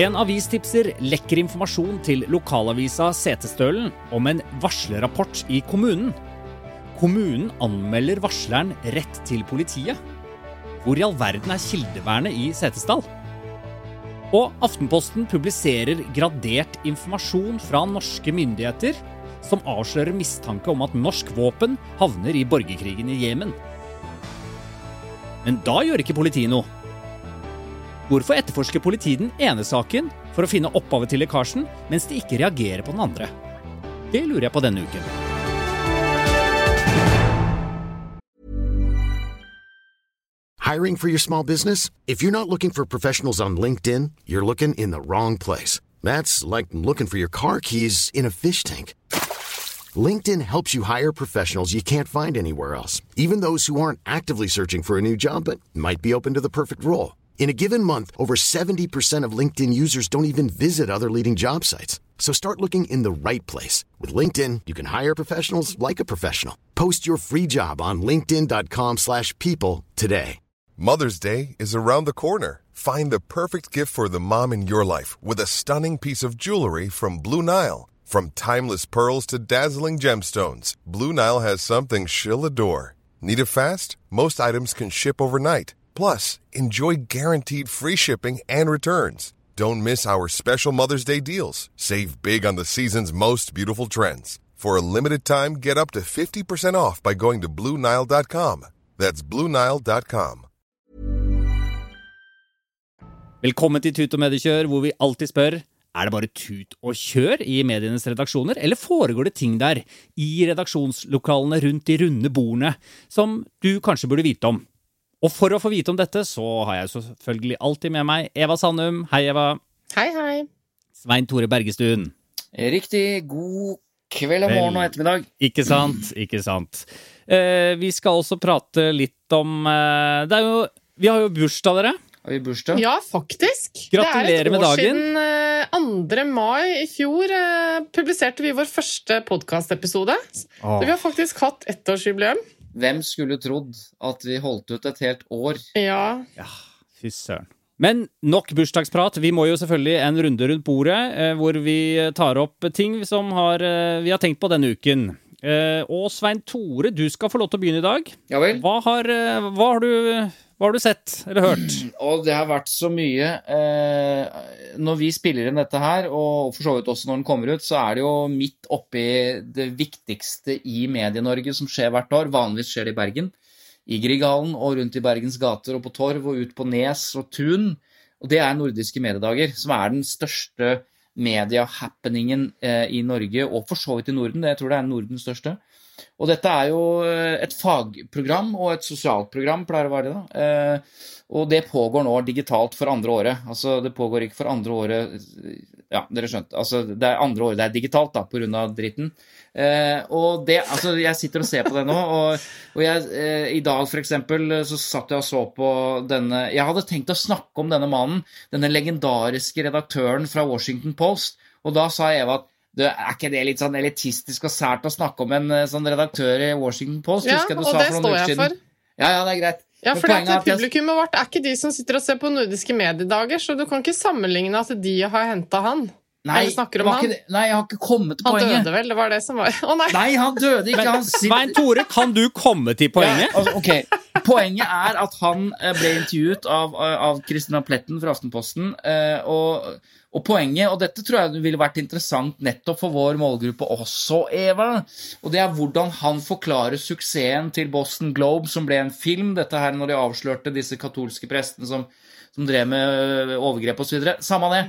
En avistipser lekker informasjon til lokalavisa Setesdølen om en varslerrapport i kommunen. Kommunen anmelder varsleren rett til politiet. Hvor i all verden er kildevernet i Setesdal? Og Aftenposten publiserer gradert informasjon fra norske myndigheter som avslører mistanke om at norsk våpen havner i borgerkrigen i Jemen. Men da gjør ikke politiet noe. Hvorfor etterforsker politiet den ene saken for å finne opphavet til lekkasjen, mens de ikke reagerer på den andre? Det lurer jeg på denne uken. Hiring for your small business? If you're not looking for professionals on LinkedIn, you're looking in the wrong place. That's like looking for your car keys in a fish tank. LinkedIn helps you hire professionals you can't find anywhere else, even those who aren't actively searching for a new job but might be open to the perfect role. In a given month, over 70% of LinkedIn users don't even visit other leading job sites. So start looking in the right place. With LinkedIn, you can hire professionals like a professional. Post your free job on linkedin.com slash people today. Mother's Day is around the corner. Find the perfect gift for the mom in your life with a stunning piece of jewelry from Blue Nile. From timeless pearls to dazzling gemstones, Blue Nile has something she'll adore. Need it fast? Most items can ship overnight. Plus, enjoy guaranteed free shipping and returns. Don't miss our special Mother's Day deals. Save big on the season's most beautiful trends. For a limited time, get up to 50% off by going to BlueNile.com. That's BlueNile.com. Velkommen til Tut og mediekjør, hvor vi alltid spør er det bare tut og kjør i medienes redaksjoner, eller foregår det ting der, i redaksjonslokalene rundt de runde bordene, som du kanskje burde vite om? Og for å få vite om dette, så har jeg selvfølgelig alltid med meg Eva Sandum. Hei, Eva. Hei, hei. Svein Tore Bergestuen. Riktig. God kveld og morgen og ettermiddag. Ikke sant, ikke sant. Eh, vi skal også prate litt om eh, Det er jo Vi har jo bursdag, dere. Har vi bursdag? Ja, faktisk. Gratulerer det med er et år dagen. siden eh, 2. mai i fjor eh, publiserte vi vår første podkastepisode. Åh. Vi har faktisk hatt ettårsjubileum. Hvem skulle trodd at vi holdt ut et helt år? Ja. Ja, fy søren. Men nok bursdagsprat. Vi må jo selvfølgelig en runde rundt bordet, eh, hvor vi tar opp ting som har, eh, vi har tenkt på denne uken. Eh, og Svein Tore, du skal få lov til å begynne i dag. Ja vel? Hva har, eh, hva har, du, hva har du sett eller hørt? Og det har vært så mye eh, Når vi spiller inn dette her, og for så vidt også når den kommer ut, så er det jo midt oppi det viktigste i Medie-Norge som skjer hvert år. Vanligvis skjer det i Bergen. I Grieghallen og rundt i Bergens gater og på torv og ut på Nes og Tun. Og det er nordiske mediedager, som er den største media-happeningen eh, i Norge, og for så vidt i Norden. Jeg tror det er Nordens største. Og dette er jo eh, et fagprogram og et sosialt program, pleier det å være da. Eh, og det pågår nå digitalt for andre året. Altså, det pågår ikke for andre året Ja, dere skjønte. Altså, det er andre året det er digitalt, da, pga. dritten. Eh, og det Altså, jeg sitter og ser på det nå, og, og jeg eh, I dag, for eksempel, så satt jeg og så på denne Jeg hadde tenkt å snakke om denne mannen, denne legendariske redaktøren fra Washington Post, og da sa Eva at du, er ikke det litt sånn elitistisk og sært å snakke om en eh, sånn redaktør i Washington Post? Ja, Husker jeg du og sa det for noen står jeg for. Ja, ja, det er greit. Ja, for det at Publikummet vårt er ikke de som sitter og ser på nordiske mediedager, så du kan ikke sammenligne at de har henta han. Nei, det han. ikke det- Nei, jeg har ikke kommet til Han poenget. døde vel, det var det som var Å nei! Nei, han døde ikke. Han sitter- Svein Tore, kan du komme til poenget? Ja, altså, ok. Poenget er at han eh, ble intervjuet av, av Christina Pletten fra Aftenposten. eh, Og, og poenget, og dette tror jeg ville vært interessant nettopp for vår målgruppe også, Eva, og det er hvordan han forklarer suksessen til Boston Globe, som ble en film, dette her når de avslørte disse katolske prestene som som drev med overgrep osv. Samme det.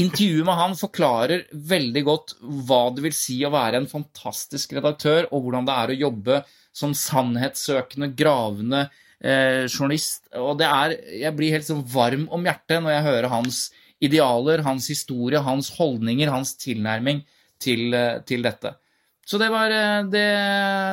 Intervjuet med han forklarer veldig godt hva det vil si å være en fantastisk redaktør, og hvordan det er å jobbe som sannhetssøkende, gravende eh, journalist. Og det er Jeg blir helt sånn varm om hjertet når jeg hører hans idealer, hans historie, hans holdninger, hans tilnærming til, eh, til dette. Så det var eh, det,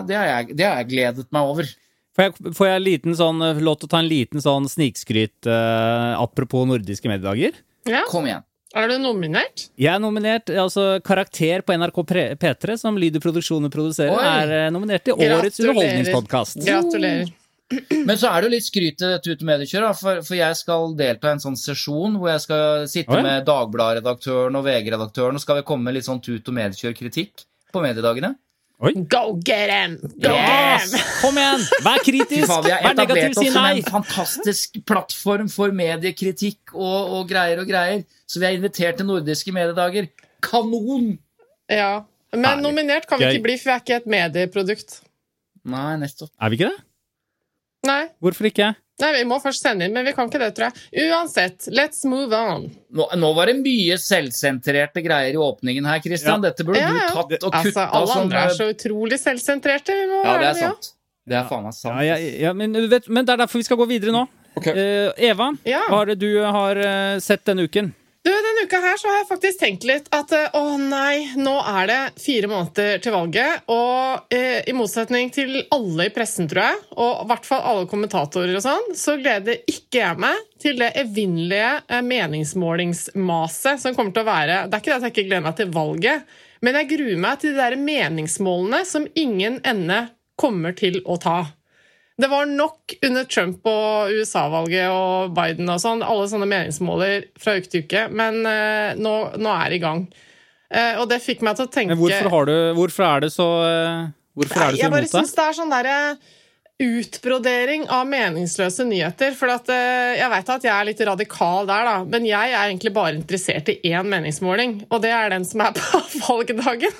det, har jeg, jeg gledet meg over. Får jeg, får jeg liten sånn, lov til å ta en liten sånn snikskryt eh, apropos nordiske mediedager? Ja. Kom igjen. Er du nominert? Jeg er nominert, altså Karakter på NRK Pre- P3, som Lyder Produksjoner produserer, Oi. er eh, nominert til Årets underholdningspodkast. Gratulerer. Men så er det jo litt skryt til dette ute mediekjøret, for, for jeg skal delta i en sånn sesjon hvor jeg skal sitte Oi. med Dagbladet-redaktøren og VG-redaktøren, og skal vi komme med litt sånn tut- og mediekjør-kritikk på mediedagene. Go get him! Go Yes! get him! Kom igjen! Vær kritisk! faen, vi har Vær negativ, etablert si oss som nei! en fantastisk plattform for mediekritikk og, og greier og greier. Så vi er invitert til nordiske mediedager. Kanon! Ja. Men Herlig. nominert kan vi ikke bli, for vi er ikke et medieprodukt. Nei, nettopp. Er vi ikke det? Nei. Hvorfor ikke? Nei, vi må først sende inn, men vi kan ikke det, tror jeg. Uansett, let's move on. Nå, nå var det mye selvsentrerte greier i åpningen her, Christian. Ja. Dette burde Ja, du tatt og Altså, alle andre er så utrolig selvsentrerte. Vi må Ja, det er sant. Det er faen meg sant. Ja, ja, ja, men, vet, men det er derfor vi skal gå videre nå. Okay. Uh, Eva, Ja. hva er det du har eh, sett denne uken? Du, Denne uka her så har jeg faktisk tenkt litt at eh, å nei, nå er det fire måneder til valget. Og eh, i motsetning til alle i pressen, tror jeg, og i hvert fall alle kommentatorer og sånn, så gleder ikke jeg meg til det evinnelige eh, meningsmålingsmaset som kommer til å være Det er ikke det at jeg ikke gleder meg til valget, men jeg gruer meg til de der meningsmålene som ingen ende kommer til å ta. Det var nok under Trump og USA-valget og Biden og sånn, alle sånne meningsmåler fra uke til uke, men uh, nå, nå er det i gang. Uh, og det fikk meg til å tenke Men hvorfor, har du, hvorfor er det så uh, Hvorfor er det så imot deg? jeg bare syns det er sånn derre utbrodering av meningsløse nyheter. For at, jeg veit at jeg er litt radikal der, da, men jeg er egentlig bare interessert i én meningsmåling, og det er den som er på valgdagen.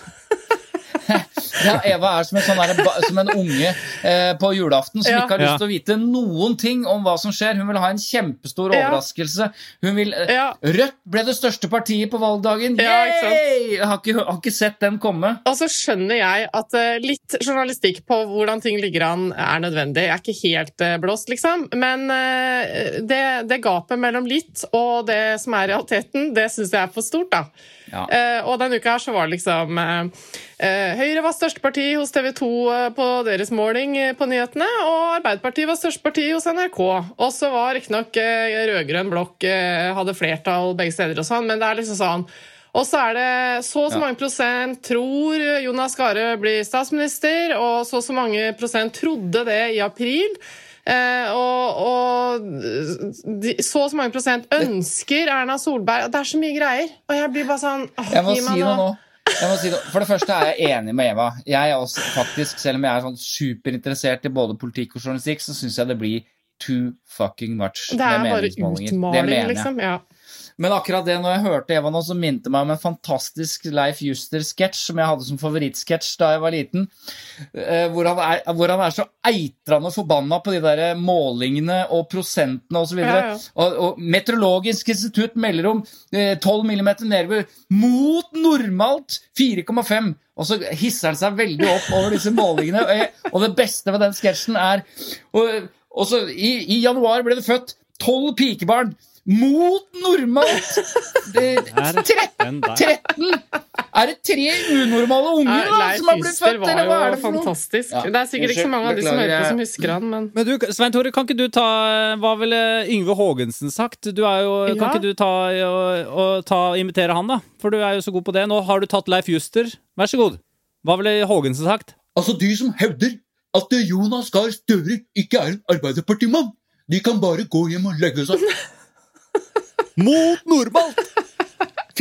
Ja, Eva er som en, sånn der, som en unge eh, på julaften som Ja. ikke har lyst til å vite noen ting om hva som skjer. Hun vil ha en kjempestor Ja. overraskelse. Hun vil, eh, Ja. Rødt ble det største partiet på valgdagen. Ja, ikke sant? Yay! Jeg har ikke, har ikke sett den komme. Og så skjønner jeg at uh, litt journalistikk på hvordan ting ligger an, er nødvendig. Jeg er ikke helt uh, blåst, liksom. Men uh, det, det gapet mellom litt og det som er realiteten, det syns jeg er for stort, da. Ja. Eh, og denne uka her så var det liksom eh, eh, Høyre var største parti hos TV 2 eh, på deres måling eh, på nyhetene, og Arbeiderpartiet var største parti hos NRK. Og så var riktignok uh, rød-grønn blokk eh, hadde flertall begge steder og sånn, men det er liksom sånn og så er det så og så mange prosent tror Jonas Gahr blir statsminister, og så og så mange prosent trodde det i april. Eh, og og de, så og så mange prosent ønsker Erna Solberg. Det er så mye greier. Og jeg blir bare sånn åh, Jeg må si noe nå. Si. For det første er jeg enig med Eva. Jeg er også faktisk, Selv om jeg er sånn superinteressert i både politikk og journalistikk, så syns jeg det blir too fucking much Det er bare utmaling, liksom. Ja. Men akkurat det, når jeg hørte Eva nå, så minte meg om en fantastisk Leif Juster-sketsj som jeg hadde som favorittsketsj da jeg var liten. eh, Hvor han er, hvor han er så eitrende forbanna på de der målingene og prosentene osv. Ja, ja. og, og Meteorologisk institutt melder om eh, 12 mm nedbør mot normalt 4,5. Og så hisser han seg veldig opp over disse målingene. Og, jeg, og det beste ved den sketsjen er og, og så i, I januar ble det født tolv pikebarn. Mot normalt det, Er 13! 13! Er det tre unormale unger da, Leif som har blitt født, var eller hva er det for noe? Ja, Det er sikkert ikke så mange av de som hører på, som husker han, men Men du, Svein Tore, kan ikke du ta Hva ville Yngve Haagensen sagt? Du er jo, Ja. Kan ikke du ta, og, og ta, imitere han, da? For du er jo så god på det. Nå har du tatt Leif Juster. Vær så god. Hva ville Haagensen sagt? Altså, de som hevder at Jonas Gahr Støre ikke er en Arbeiderpartimann, de kan bare gå hjem og legge seg. Mot normalt!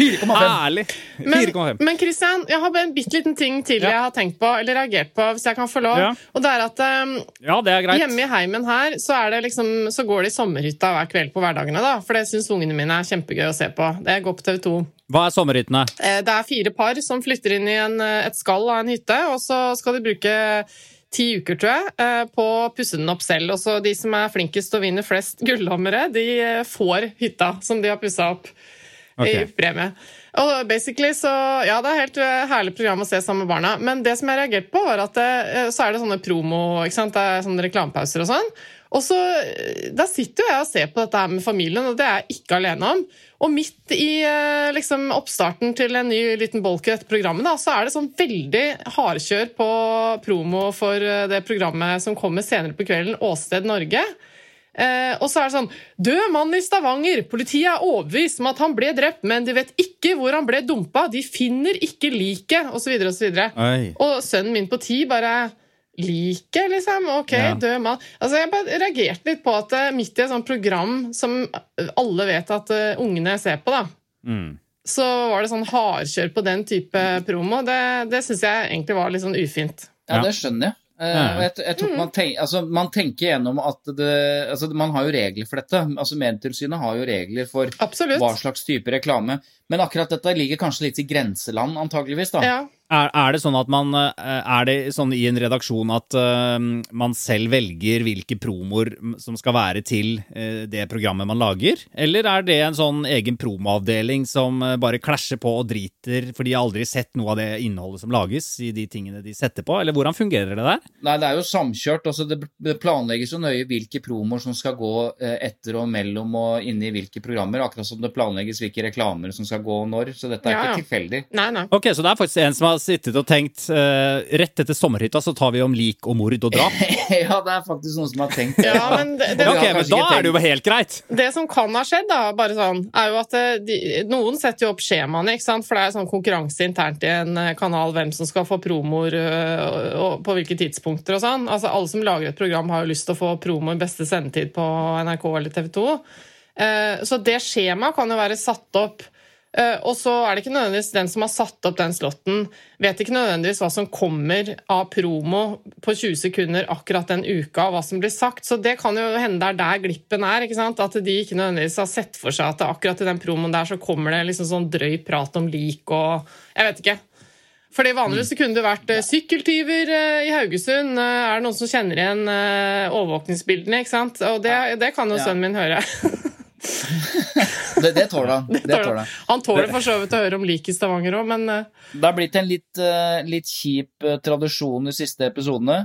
4,5. Ærlig. Men, 4,5. men Christian, jeg har bare en bitte liten ting til Ja. jeg har tenkt på, eller reagert på, hvis jeg kan få lov. Ja. Og det er at um, Ja, det er greit. Hjemme i heimen her så, er det liksom, så går de i sommerhytta hver kveld på hverdagene. da, For det syns ungene mine er kjempegøy å se på. Det går på TV 2. Hva er sommerhyttene? Eh, Det er fire par som flytter inn i en, eh, et skall av en hytte, og så skal de bruke ti uker, tror jeg, eh, på å pusse den opp selv. Også de som er flinkest og vinner flest gullhammere, de eh, får hytta som de har pussa opp i Ok. premie. Og basically så, ja, Det er helt eh, herlig program å se sammen med barna. Men det som jeg reagerte på, var at det, så er det sånne promo, ikke sant? det er sånne reklamepauser og sånn. Og så, eh, Da sitter jo jeg og ser på dette her med familien, og det er jeg ikke alene om. Og midt i eh, liksom, oppstarten til en ny liten bolk i dette programmet, da, så er det sånn veldig hardkjør på promo for eh, det programmet som kommer senere på kvelden, Åsted Norge. Eh, og så er det sånn Død mann i Stavanger! Politiet er overbevist om at han ble drept, men de vet ikke hvor han ble dumpa. De finner ikke liket, osv., osv. Oi. Og sønnen min på ti bare liket, liksom. Ok, Ja. død mann. Altså, jeg bare reagerte litt på at eh, midt i et sånt program som alle vet at uh, ungene ser på, da, Mm. så var det sånn hardkjør på den type promo. Det, det syns jeg egentlig var litt sånn ufint. Ja, Ja. det skjønner jeg. Uh, jeg, jeg tror man, tenk, altså, man tenker gjennom at det altså, Man har jo regler for dette. altså Medietilsynet har jo regler for Absolutt. hva slags type reklame. Men akkurat dette ligger kanskje litt i grenseland, antageligvis. da. Ja. Er, er det sånn at man eh, Er det sånn i en redaksjon at uh, man selv velger hvilke promoer som skal være til uh, det programmet man lager? Eller er det en sånn egen promoavdeling som uh, bare klasjer på og driter, for de har aldri sett noe av det innholdet som lages i de tingene de setter på? Eller hvordan fungerer det der? Nei, det er jo samkjørt. altså Det planlegges jo nøye hvilke promoer som skal gå etter og mellom og inne i hvilke programmer. Akkurat som det planlegges hvilke reklamer som skal gå når. Så dette er Ja, ja. ikke tilfeldig. Nei, nei. Ok, Så det er faktisk en som har sittet og tenkt uh, rett etter sommerhytta så tar vi om lik og mord og drap? ja, det er faktisk noen som har tenkt Ja, men det, det, Ok, men da er det jo helt greit! Det som kan ha skjedd, da, bare sånn, er jo at eh, de, noen setter jo opp skjemaene, ikke sant? for det er sånn konkurranse internt i en eh, kanal hvem som skal få promoer og på hvilke tidspunkter og sånn. Altså, alle som lager et program, har jo lyst til å få promo i beste sendetid på NRK eller TV 2. Eh, så det skjemaet kan jo være satt opp. Eh, og så er det ikke nødvendigvis den som har satt opp den slotten, vet ikke nødvendigvis hva som kommer av promo på 20 sekunder akkurat den uka, og hva som blir sagt. Så det kan jo hende det er der glippen er. ikke sant? At de ikke nødvendigvis har sett for seg at akkurat i den promoen der så kommer det liksom sånn drøy prat om lik og Jeg vet ikke. Fordi Vanligvis kunne det vært eh, sykkeltyver eh, i Haugesund. Er det noen som kjenner igjen overvåkningsbildene? ikke sant? Og det, det kan jo sønnen min høre. Det, det tåler han. Det tåler han. Han tåler for så vidt å høre om lik i Stavanger òg, men eh, Det har blitt en litt, eh, litt kjip eh, tradisjon de siste episodene.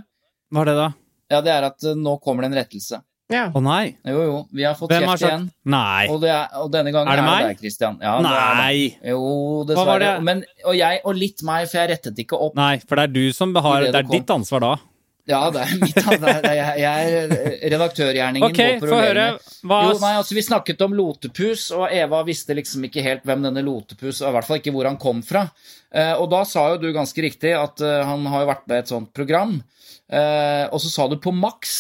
Hva er det, da? Ja, det er at nå kommer det en rettelse. ja. Å nei! Jo, jo, vi har fått Hvem kjeft igjen. Nei! Og, det er, og denne gangen Er det meg? deg, Christian. Ja, det er det. Nei! Jo, Hva var dessverre. det? Men, og jeg, og litt meg, for jeg rettet ikke opp. Nei, for det er du som har det Det er ditt ansvar da. Ja, det er mitt det er, er, jeg, er redaktørgjerningen Ok, på få høre. programmet. Hva Jo, nei, altså Vi snakket om Lotepus, og Eva visste liksom ikke helt hvem denne Lotepus og i hvert fall ikke hvor han kom fra. Eh, og da sa jo du ganske riktig at eh, han har jo vært med i et sånt program. Eh, og så sa du på maks.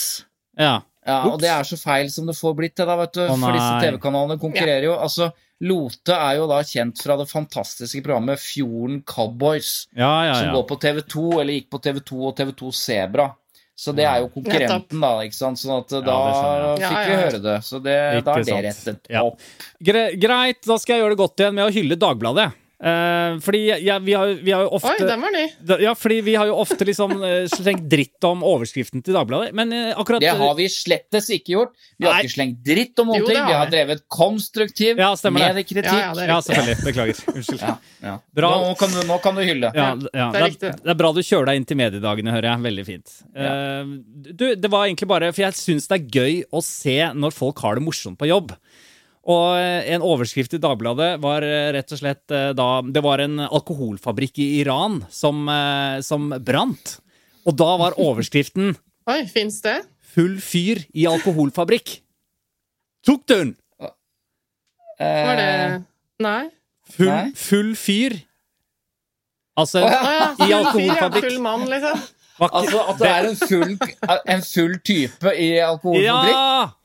Ja. Ja, og det er så feil som det får blitt det, da, vet du. Å, for disse. TV-kanalene konkurrerer jo. Altså, Lote er jo da kjent fra det fantastiske programmet Fjorden Cowboys, Ja, ja, som går på TV2, eller gikk på TV2 og TV2 Sebra. Så det er jo konkurrenten, da. ikke sant? Sånn at da fikk vi ja, ja. høre det. Så det, da er det rettet Ja. opp. Gre greit, da skal jeg gjøre det godt igjen med å hylle Dagbladet. Eh, fordi ja, vi, har, vi har jo ofte Oi, den var ny. Ja, fordi vi har jo ofte liksom eh, slengt dritt om overskriften til Dagbladet, men uh, akkurat Det har vi slettes ikke gjort. Vi har Nei. ikke slengt dritt om noen Jo, ting. Vi har drevet konstruktiv Ja, mediekritikk. Ja, ja, Ja, selvfølgelig. Beklager. Unnskyld. Ja, ja. Bra. Nå, kan du, nå kan du hylle. Ja, Ja, ja, det er det, er, det er bra du kjører deg inn til mediedagene, hører jeg. Veldig fint. Uh, du, det var egentlig bare For jeg syns det er gøy å se når folk har det morsomt på jobb. Og eh, en overskrift i Dagbladet var eh, rett og slett eh, da Det var en alkoholfabrikk i Iran som, som brant. Og da var overskriften Oi, fins det? 'Full fyr i alkoholfabrikk'. Tok du den? Var det Nei? Full, Nei. full fyr. Altså oh, ja. I alkoholfabrikk. Full mann, liksom. Altså at det er en full, en full type i alkoholfabrikk? Ja!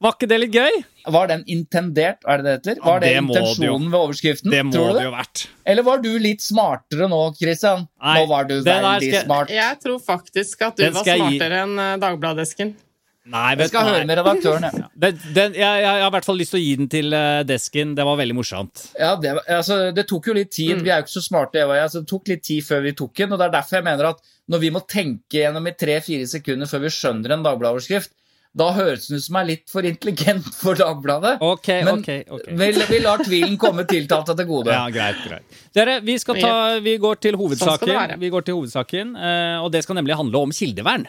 Var ikke det litt gøy? Var den intendert, er det det heter? Var det, det intensjonen ved overskriften? Det må tror du det jo vært. Eller var du litt smartere nå, Christian? Nei, nå var du veldig skal- smart. Jeg tror faktisk at du var smartere gi- enn eh, Dagbladet-esken. Nei, Jeg skal nei. høre med redaktøren, jeg. Den, den, jeg, jeg, jeg har i hvert fall lyst til å gi den til eh, desken. Det var veldig morsomt. Ja, det, altså, det tok jo litt tid. Mm. Vi er jo ikke så smarte, Eva og jeg, så det tok litt tid før vi tok den. Og det er derfor jeg mener at når vi må tenke gjennom i tre-fire sekunder før vi skjønner en Dagbladet-overskrift, da høres det ut som er litt for intelligent for Dagbladet. Okay, Men okay, okay. Vi, vi lar tvilen komme tiltalte til gode. Ja, greit, greit. Dere, vi, skal ta, vi går til Sånn skal det hovedsaken. sånn Vi går til hovedsaken, eh, og det skal nemlig handle om kildevern.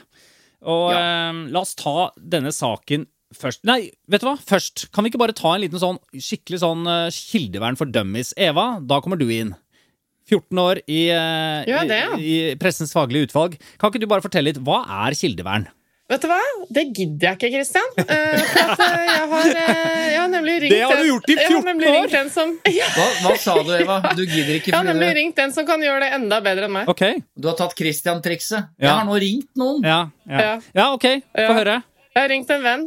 Og eh, la oss ta denne saken først. Nei, vet du hva? Først. Kan vi ikke bare ta en liten sånn skikkelig sånn eh, kildevern for dummies? Eva, da kommer du inn. 14 år i, eh, Gjør det, ja? i, i Pressens faglige utvalg. Kan ikke du bare fortelle litt, hva er kildevern? Vet du hva? Det gidder jeg ikke, Christian. Uh, for at eh, jeg, har, uh, jeg har nemlig ringt Det har du gjort i 14 år! som ja, Hva, hva sa du, Eva? Du gidder ikke Jeg har nemlig det- ringt en som kan gjøre det enda bedre enn meg. Okay. du har tatt Christian-trikset. Ja. Jeg har nå ringt noen. Ja, ja. Ja. ok. Få Ja. høre. Jeg har ringt en venn,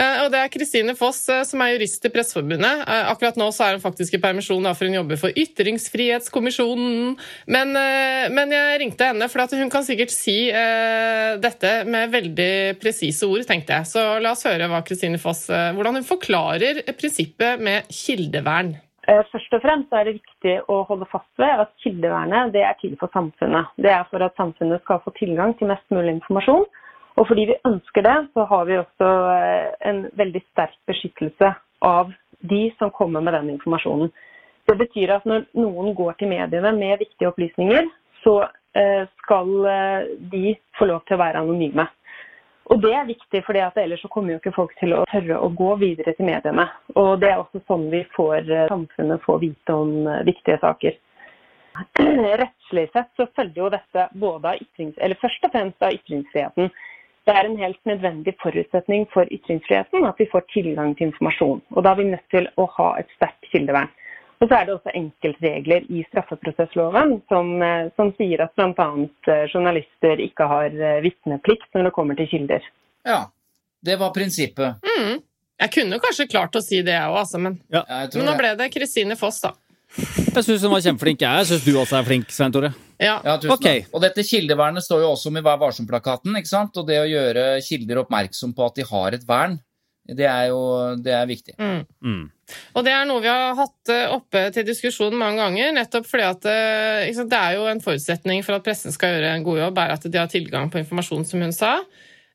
og det er Kristine Foss, eh, som er jurist i Presseforbundet. Eh, Akkurat nå så er hun faktisk i permisjon, for hun jobber for Ytringsfrihetskommisjonen. Men, eh, men jeg ringte henne, for at hun kan sikkert si eh, dette med veldig presise ord, tenkte jeg. Så la oss høre hva Kristine Foss, eh, hvordan hun forklarer prinsippet med kildevern. Eh, Først og fremst er det viktig å holde fast ved at kildevernet det er til for samfunnet. Det er for at samfunnet skal få tilgang til mest mulig informasjon. Og fordi vi ønsker det, så har vi også eh, en veldig sterk beskyttelse av de som kommer med den informasjonen. Det betyr at når noen går til mediene med viktige opplysninger, så eh, skal eh, de få lov til å være anonyme. Og det er viktig, for ellers kommer jo ikke folk til å tørre å gå videre til mediene. Og det er også sånn vi får samfunnet får vite om viktige saker. Rettslig sett så følger jo dette både av ytrings... Eller først og fremst av ytringsfriheten. Det er en helt nødvendig forutsetning for ytringsfriheten at vi får tilgang til informasjon. Og da er vi nødt til å ha et sterkt kildevern. Og så er det også enkeltregler i straffeprosessloven som, eh, som sier at bl.a. journalister ikke har eh, vitneplikt når det kommer til kilder. Ja, det var prinsippet. Mm. Jeg kunne kanskje klart å si det, jeg òg, altså, men, Ja, jeg men nå ble det Kristine Foss, da. Jeg syns hun var kjempeflink. Jeg syns du også er flink, Svein Tore. Ja. Ja, tusen okay. takk. Og dette kildevernet står jo også om i Vær varsom-plakaten. ikke sant? Og det å gjøre kilder oppmerksom på at de har et vern, det er jo det er viktig. Mm. Mm. Og det er noe vi har hatt eh, oppe til diskusjon mange ganger, nettopp fordi at eh, sant, det er jo en forutsetning for at pressen skal gjøre en god jobb, er at de har tilgang på informasjon, som hun sa.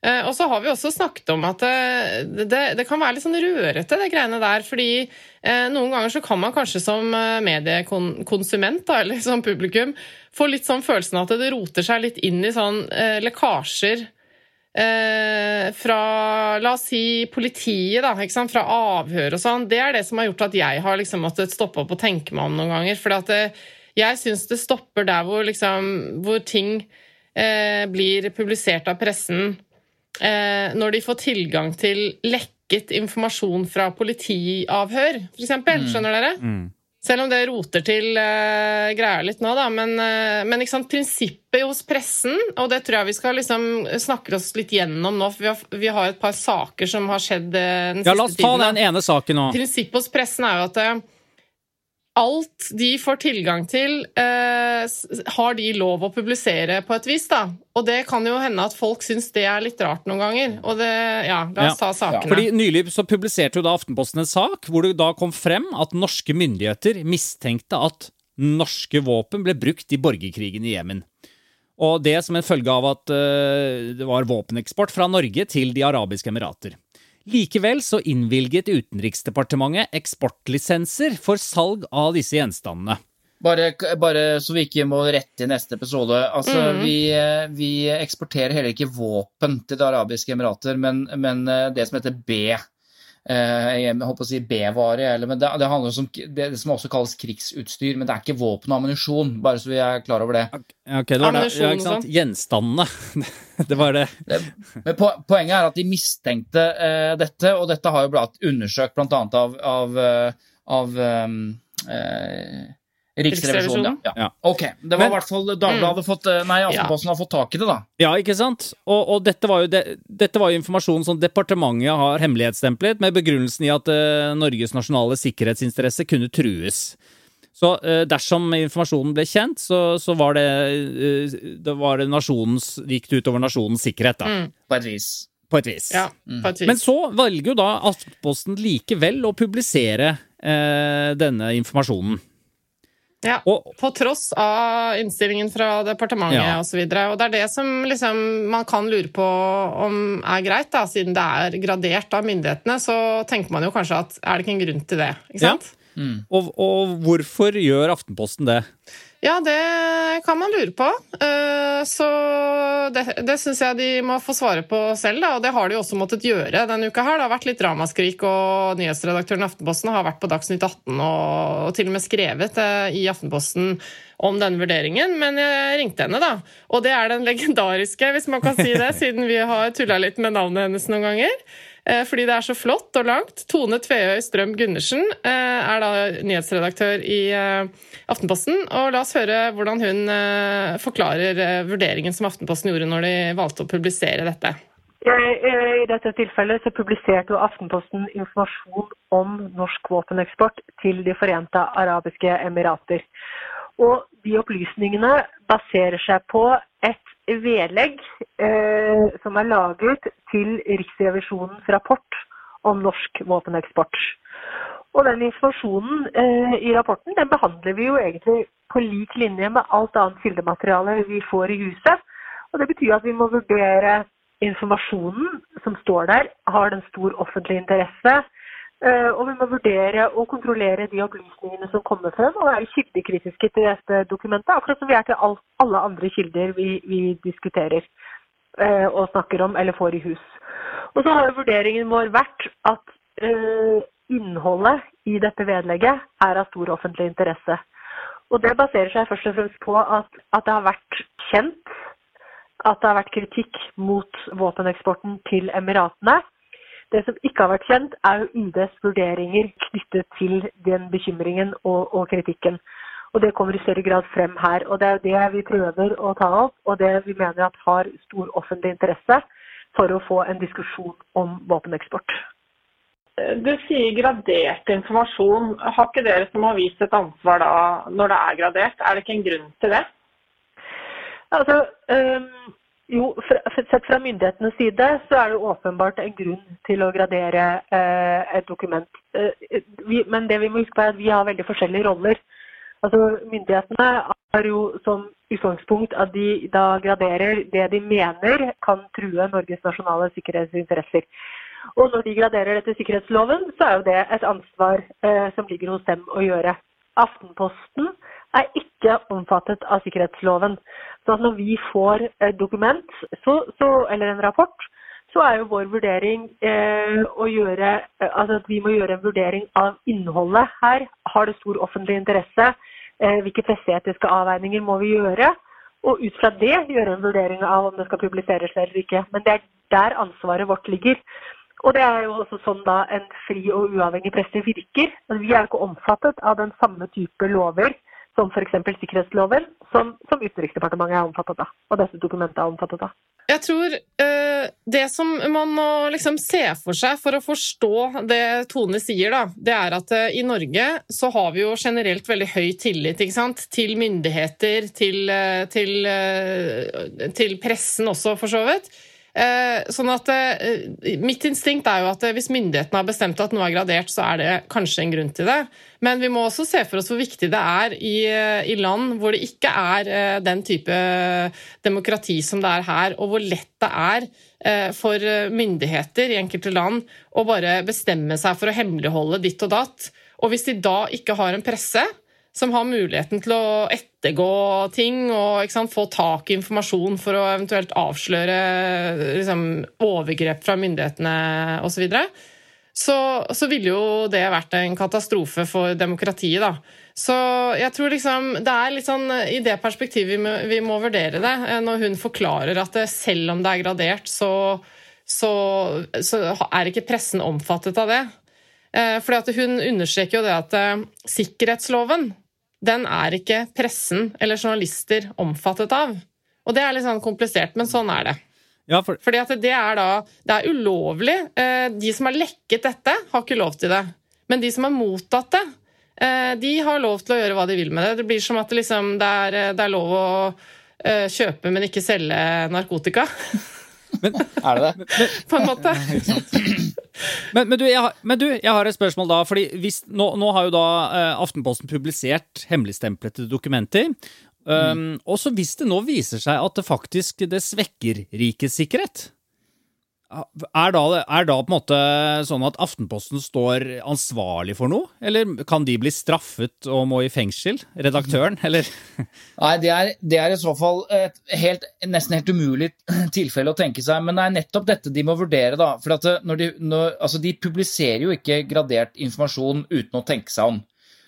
Eh, Og så har vi også snakket om at det, det, det kan være litt sånn rørete, det greiene der. Fordi eh, noen ganger så kan man kanskje som eh, mediekonsument, da, eller som publikum, få litt sånn følelsen at det roter seg litt inn i sånn eh, lekkasjer eh, fra la oss si politiet, da, fra avhør og sånn, det er det som har gjort at jeg har liksom måttet stoppe opp og tenke meg om noen ganger. For eh, jeg syns det stopper der hvor, liksom, hvor ting eh, blir publisert av pressen eh, når de får tilgang til lekket informasjon fra politiavhør, f.eks. Skjønner dere? Selv om det roter til uh, greia litt nå, da. Men, uh, men prinsippet hos pressen, og det tror jeg vi skal liksom snakke oss litt gjennom nå, for vi har, vi har et par saker som har skjedd uh, den Ja, la oss ta tiden. den ene saken nå. Prinsippet hos pressen er jo at eh, alt de får tilgang til, eh, har de lov å publisere på et vis, da. Og det kan jo hende at folk syns det er litt rart noen ganger. Og det Ja, la oss Ja. ta sakene. Fordi Nylig så publiserte jo da Aftenposten en sak hvor det da kom frem at norske myndigheter mistenkte at norske våpen ble brukt i borgerkrigen i Jemen. Og det som en følge av at uh, det var våpeneksport fra Norge til De arabiske emirater. Likevel så innvilget Utenriksdepartementet eksportlisenser for salg av disse gjenstandene. Bare, bare så vi ikke må rette i neste episode. Altså, Mm. vi, vi eksporterer heller ikke våpen til Det arabiske emirater, men, men eh, det som heter B. Eh, Jeg håper å si B-vare, men det, det handler om det som også kalles krigsutstyr. Men det er ikke våpen og ammunisjon, bare så vi er klar over det. Okay, det var det. Ja, ikke sant? Gjenstandene. det var det. det men po poenget er at de mistenkte uh, dette, og dette har jo blitt undersøkt bl.a. av, av, eh, av um, eh, Riksrevisjonen, ja. ja. Ja. Ok, det var i hvert fall Dagbladet fått eh, Nei, Aftenposten har fått tak i det, da. Ja, ikke sant? Og, og dette, var jo de, dette var jo informasjon som departementet har hemmelighetsstemplet, med begrunnelsen i at uh, Norges nasjonale sikkerhetsinteresse kunne trues. Så uh, dersom informasjonen ble kjent, så, så var det, uh, det var det nasjonens, gikk det utover nasjonens sikkerhet, da. Mm. På et vis. På et vis. Ja, på et vis. Men så velger jo da Aftenposten likevel å publisere eh, denne informasjonen. Ja. Og, På tross av innstillingen fra departementet Ja. og så videre. Og det er det som liksom man kan lure på om er greit, da, siden det er gradert av myndighetene. Så tenker man jo kanskje at er det ikke en grunn til det? ikke Ja. Mm. og, og hvorfor gjør Aftenposten det? Ja, det kan man lure på. Eh, Så det, det syns jeg de må få svare på selv, da. Og det har de også måttet gjøre denne uka her. Det har vært litt ramaskrik, og nyhetsredaktøren i Aftenposten har vært på Dagsnytt 18 og, og til og med skrevet eh, i Aftenposten om denne vurderingen, men jeg ringte henne, da. Og det er den legendariske, hvis man kan si det, siden vi har tulla litt med navnet hennes noen ganger. Eh, Fordi det er så flott og langt. Tone Tveøy Strøm Gundersen eh, er da nyhetsredaktør i eh, Aftenposten. Og la oss høre hvordan hun forklarer vurderingen som Aftenposten gjorde når de valgte å publisere dette. I dette tilfellet så publiserte jo Aftenposten informasjon om norsk våpeneksport til De forente arabiske emirater. Og de opplysningene baserer seg på et vedlegg eh, som er laget til Riksrevisjonens rapport om norsk våpeneksport. Og den informasjonen eh, i rapporten den behandler vi jo egentlig på lik linje med alt annet kildemateriale vi får i huset. Og det betyr at vi må vurdere informasjonen som står der, har den stor offentlig interesse. Eh, Og vi må vurdere og kontrollere de opplysningene som kommer frem, og være kildekritiske til dette dokumentet, akkurat som vi er til alle andre kilder vi, vi diskuterer eh, og snakker om eller får i hus. Og så har vurderingen vår vært at eh, innholdet i dette vedlegget er av stor offentlig interesse. Og det baserer seg først og fremst på at, at det har vært kjent at det har vært kritikk mot våpeneksporten til Emiratene. Det som ikke har vært kjent, er jo UDs vurderinger knyttet til den bekymringen og, og kritikken. Og Det kommer i større grad frem her. og Det er jo det vi prøver å ta opp, og det vi mener at har stor offentlig interesse for å få en diskusjon om våpeneksport. Du sier gradert informasjon. Har ikke dere som har vist et ansvar da, når det er gradert? Er det ikke en grunn til det? Altså, øhm, jo, Sett fra myndighetenes side så er det åpenbart en grunn til å gradere eh, et dokument. Eh, vi, men det vi må huske på er at vi har veldig forskjellige roller. Altså, Myndighetene har jo som utgangspunkt at de da graderer det de mener kan true Norges nasjonale sikkerhetsinteresser. Og når de graderer etter sikkerhetsloven, så er jo det et ansvar eh, som ligger hos dem å gjøre. Aftenposten er ikke omfattet av sikkerhetsloven. Så når vi får et dokument så, så, eller en rapport, så er jo vår vurdering eh, å gjøre, eh, altså at vi må gjøre en vurdering av innholdet her. Har det stor offentlig interesse? Eh, hvilke presseetiske avveininger må vi gjøre? Og ut fra det gjøre en vurdering av om det skal publiseres eller ikke. Men det er der ansvaret vårt ligger. Og det er jo også sånn da en fri og uavhengig presse virker. Vi er jo ikke omfattet av den samme type lover som f.eks. sikkerhetslover, som, som Utenriksdepartementet er omfattet av. Og dette dokumentet er omfattet av. Jeg tror eh, det som man må liksom se for seg for å forstå det Tone sier, da, det er at eh, i Norge så har vi jo generelt veldig høy tillit til myndigheter, til, eh, til, eh, til pressen også, for så vidt. Eh, sånn at eh, Mitt instinkt er jo at eh, hvis myndighetene har bestemt at noe er gradert, så er det kanskje en grunn til det. Men vi må også se for oss hvor viktig det er i, i land hvor det ikke er den type demokrati som det er her, og hvor lett det er for myndigheter i enkelte land å bare bestemme seg for å hemmeligholde ditt og datt. Og hvis de da ikke har en presse som har muligheten til å ettergå ting og sant, få tak i informasjon for å eventuelt avsløre liksom, overgrep fra myndighetene osv., så, så så ville jo det vært en katastrofe for demokratiet. da. Så jeg tror liksom det er litt sånn i det perspektivet vi må, vi må vurdere det, eh, når hun forklarer at det, selv om det er gradert, så, så, så er ikke pressen omfattet av det. Eh, fordi Hun understreker jo det at eh, sikkerhetsloven den er ikke pressen eller journalister omfattet av. Og det er litt sånn komplisert, men sånn er det. Ja, for, Fordi at det er da Det er ulovlig. Eh, De som har lekket dette, har ikke lov til det. Men de som har mottatt det, eh, de har lov til å gjøre hva de vil med det. Det blir som at det, liksom, det, er, det er lov å eh, kjøpe, men ikke selge narkotika. Er det det? På en måte. Men, men, du, jeg, har- men du, jeg har et spørsmål da. fordi hvis, nå, nå har jo da uh, Aftenposten publisert hemmeligstemplede dokumenter. Um, Og så hvis det nå viser seg at det faktisk det svekker rikets sikkerhet, er da, er da på en måte sånn at Aftenposten står ansvarlig for noe? Eller kan de bli straffet og må i fengsel? Redaktøren, eller? Nei, det er, det er i så fall et helt, nesten helt umulig tilfelle å tenke seg. Men det er nettopp dette de må vurdere. da. For når de, når, altså de publiserer jo ikke gradert informasjon uten å tenke seg om.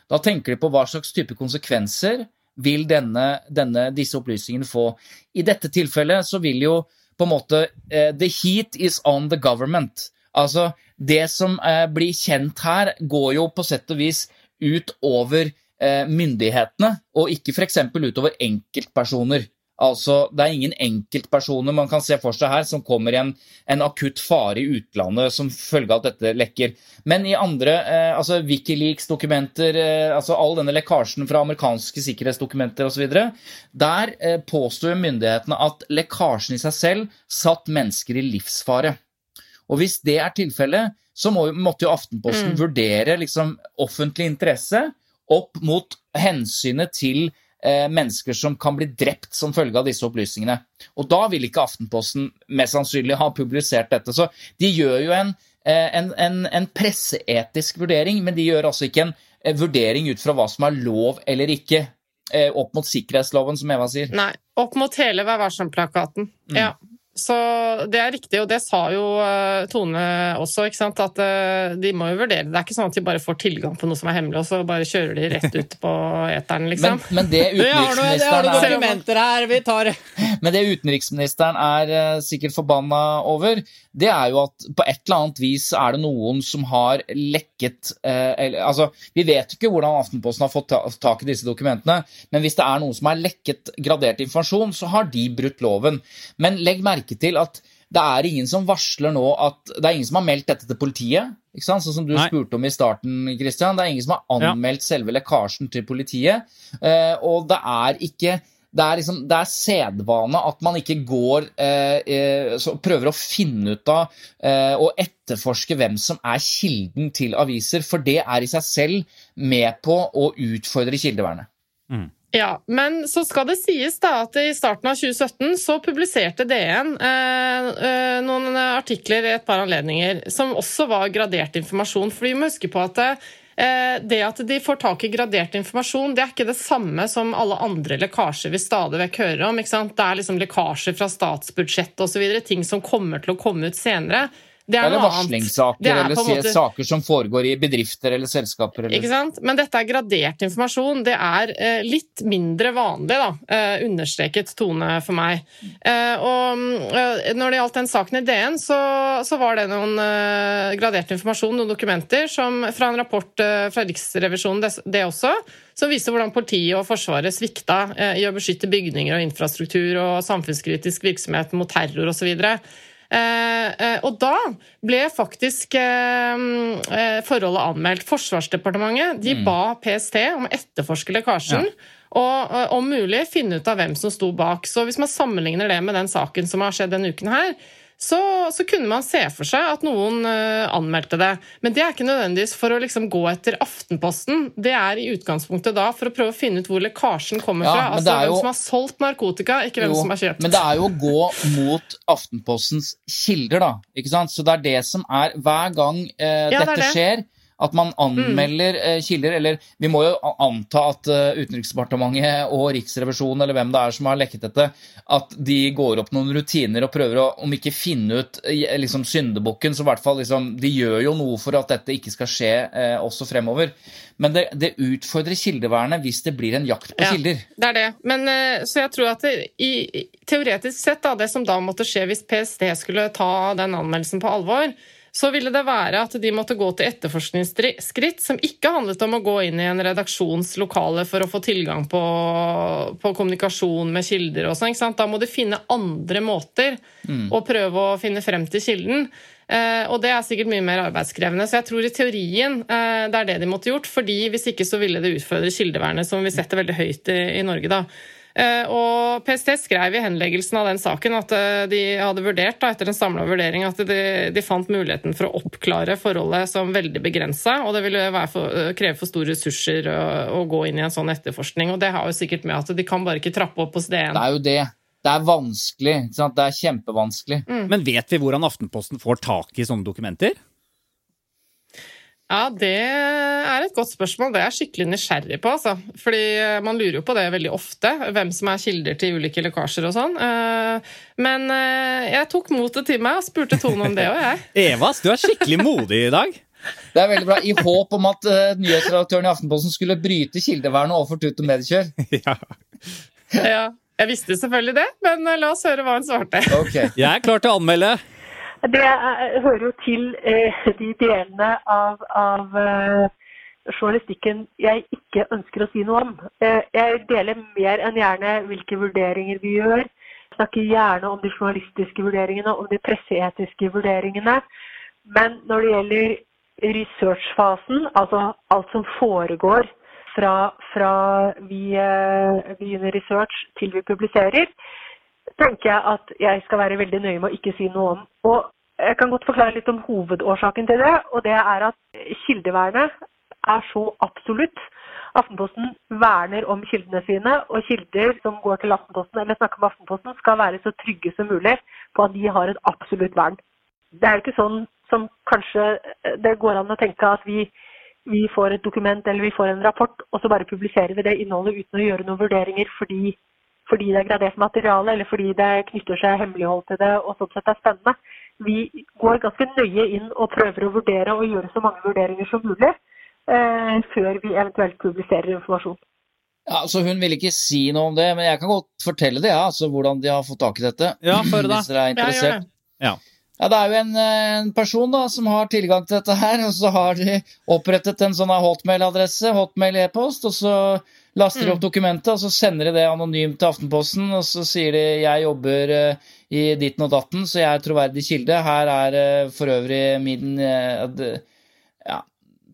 Da tenker de på hva slags type konsekvenser vil denne, denne, disse opplysningene få. I dette tilfellet så vil jo på en måte eh, The heat is on the government. Altså, det som eh, blir kjent her, går jo på sett og vis ut over eh, myndighetene, og ikke f.eks. utover enkeltpersoner. Altså, Det er ingen enkeltpersoner man kan se for seg her som kommer i en, en akutt fare i utlandet som følge av at dette lekker. Men i andre, eh, altså Wikileaks-dokumenter, eh, altså all denne lekkasjen fra amerikanske sikkerhetsdokumenter osv., der eh, påstår myndighetene at lekkasjen i seg selv satt mennesker i livsfare. Og hvis det er tilfellet, så må, måtte jo Aftenposten vurdere liksom, offentlig interesse opp mot hensynet til mennesker som kan bli drept som følge av disse opplysningene. Og da vil ikke Aftenposten mest sannsynlig ha publisert dette. Så de gjør jo en, eh, en, en, en presseetisk vurdering, men de gjør altså ikke en eh, vurdering ut fra hva som er lov eller ikke, eh, opp mot sikkerhetsloven, som Eva sier. Nei. Opp mot hele Vær varsom-plakaten. Ja. Så det er riktig, og det sa jo eh, Tone også, ikke sant? at eh, de må jo vurdere. Det er ikke sånn at de bare får tilgang på noe som er hemmelig, og så bare kjører de rett ut på eteren, Men, liksom. men det Det det utenriksministeren er dokumenter her, vi tar Men det utenriksministeren er eh, sikkert forbanna over, det er jo at på et eller annet vis er det noen som har lekket eh, eller, altså, Vi vet ikke hvordan Aftenposten har fått ta, tak i disse dokumentene, men hvis det er noen som har lekket gradert informasjon, så har de brutt loven. Men legg merke til at det er ingen som varsler nå at Det er ingen som har meldt dette til politiet, ikke sant? sånn som du Nei. spurte om i starten, Christian. Det er ingen som har Ja. anmeldt selve lekkasjen til politiet. Eh, og det er ikke det er, liksom, det er sedvane at man ikke går eh, eh, prøver å finne ut av eh, og etterforske hvem som er kilden til aviser, for det er i seg selv med på å utfordre kildevernet. Ja, men så skal det sies da at i starten av 2017 så publiserte DN eh, eh, noen artikler i et par anledninger som også var gradert informasjon. For vi må huske på at eh, det at de får tak i gradert informasjon, det er ikke det samme som alle andre lekkasjer vi stadig vekk hører om. Det er liksom lekkasjer fra statsbudsjettet osv., ting som kommer til å komme ut senere. Det er Eller noe varslingssaker, Det er eller måte- saker som foregår i bedrifter eller selskaper. Eller... Ikke sant? Men dette er gradert informasjon. Det er eh, litt mindre vanlig, da. Eh, understreket tone for meg. Eh, og eh, når det gjaldt den saken i DN, så, så var det noen eh, gradert informasjon, noen dokumenter, som, fra en rapport eh, fra Riksrevisjonen, det, det også, som viser hvordan politiet og Forsvaret svikta i å beskytte bygninger og infrastruktur og samfunnskritisk virksomhet mot terror osv. Eh, eh, og da ble faktisk eh, forholdet anmeldt. Forsvarsdepartementet de ba PST om å etterforske lekkasjen. Og eh, om mulig finne ut av hvem som sto bak. Så hvis man sammenligner det med den saken som har skjedd denne uken her, så, så kunne man se for seg at noen uh, anmeldte det. Men det er ikke nødvendigvis for å liksom gå etter Aftenposten. Det er i utgangspunktet da for å prøve å finne ut hvor lekkasjen kommer Ja, fra. Altså det er hvem som har solgt narkotika, ikke hvem Jo, som har kjøpt. Men det er jo å gå mot Aftenpostens kilder, da. ikke sant? Så det er det som er Hver gang uh, Ja, det dette det. skjer, at man anmelder eh, kilder Eller vi må jo anta at eh, Utenriksdepartementet og Riksrevisjonen, eller hvem det er som har lekket dette, at de går opp noen rutiner og prøver å, om ikke finne ut eh, liksom syndebukken, så i hvert fall liksom, De gjør jo noe for at dette ikke skal skje eh, også fremover. Men det, det utfordrer kildevernet hvis det blir en jakt på Ja. kilder. Det er det. Men, så jeg tror at det, i, i- teoretisk sett, da, det som da måtte skje hvis PST skulle ta den anmeldelsen på alvor, så ville det være at de måtte gå til etterforskningsskritt som ikke handlet om å gå inn i en redaksjonslokale for å få tilgang på, på kommunikasjon med kilder og sånn. Da må de finne andre måter mm. å prøve å finne frem til kilden. Eh, og det er sikkert mye mer arbeidskrevende. Så jeg tror i teorien eh, det er det de måtte gjort. fordi hvis ikke så ville det utfordre kildevernet, som vi setter veldig høyt i, i Norge. da. Eh, og PST skrev i henleggelsen av den saken at de hadde vurdert da, etter en samla vurdering at de, de, fant muligheten for å oppklare forholdet som veldig begrensa, og det ville for, kreve for store ressurser å, å, gå inn i en sånn etterforskning. Og det har jo sikkert med at de kan bare ikke trappe opp hos DN. Det er jo det. Det er vanskelig. Det er kjempevanskelig. Mm. Men vet vi hvordan Aftenposten får tak i sånne dokumenter? Ja, det er et godt spørsmål. Det er jeg skikkelig nysgjerrig på. Altså. Fordi eh, man lurer jo på det veldig ofte, hvem som er kilder til ulike lekkasjer og sånn. Eh, men eh, jeg tok motet til meg og spurte Tone om det òg, jeg. Evas, du er skikkelig modig i dag. Det er veldig bra. I håp om at uh, nyhetsredaktøren i Aftenposten skulle bryte kildevernet overfor Tut og Mediekjør. Ja. ja. Jeg visste selvfølgelig det, men la oss høre hva hun svarte. Okay. Jeg er klar til å anmelde. Det er, hører jo til eh, de delene av, av eh, journalistikken jeg ikke ønsker å si noe om. Eh, jeg deler mer enn gjerne hvilke vurderinger vi gjør. Jeg snakker gjerne om de journalistiske vurderingene, om de presseetiske vurderingene. Men når det gjelder researchfasen, altså alt som foregår fra, fra vi eh, begynner research til vi publiserer, tenker jeg at jeg skal være veldig nøye med å ikke si noe om. Og jeg kan godt forklare litt om hovedårsaken til det. Og det er at kildevernet er så absolutt. Aftenposten verner om kildene sine, og kilder som går til Aftenposten eller snakker med Aftenposten, skal være så trygge som mulig på at de har et absolutt vern. Det er ikke sånn som kanskje det går an å tenke at vi vi får et dokument eller vi får en rapport, og så bare publiserer vi det innholdet uten å gjøre noen vurderinger fordi, fordi det er gradert materiale eller fordi det knytter seg hemmelighold til det og sånn sett er spennende. Vi går ganske nøye inn og prøver å vurdere og gjøre så mange vurderinger som mulig eh, før vi eventuelt publiserer informasjon. Ja, så Hun vil ikke si noe om det, men jeg kan godt fortelle det, ja, altså hvordan de har fått tak i dette. Ja, for da. Hvis dere er interessert. Ja, ja. Ja, Det er jo en, eh, en, person da, som har tilgang til dette her, og så har de opprettet en sånn hotmail-adresse, hotmail e-post, og så laster opp mm. dokumentet, og så sender de det anonymt til Aftenposten, og så sier de 'jeg jobber uh, i ditten og datten, så jeg er troverdig kilde'. Her er uh, for øvrig min uh,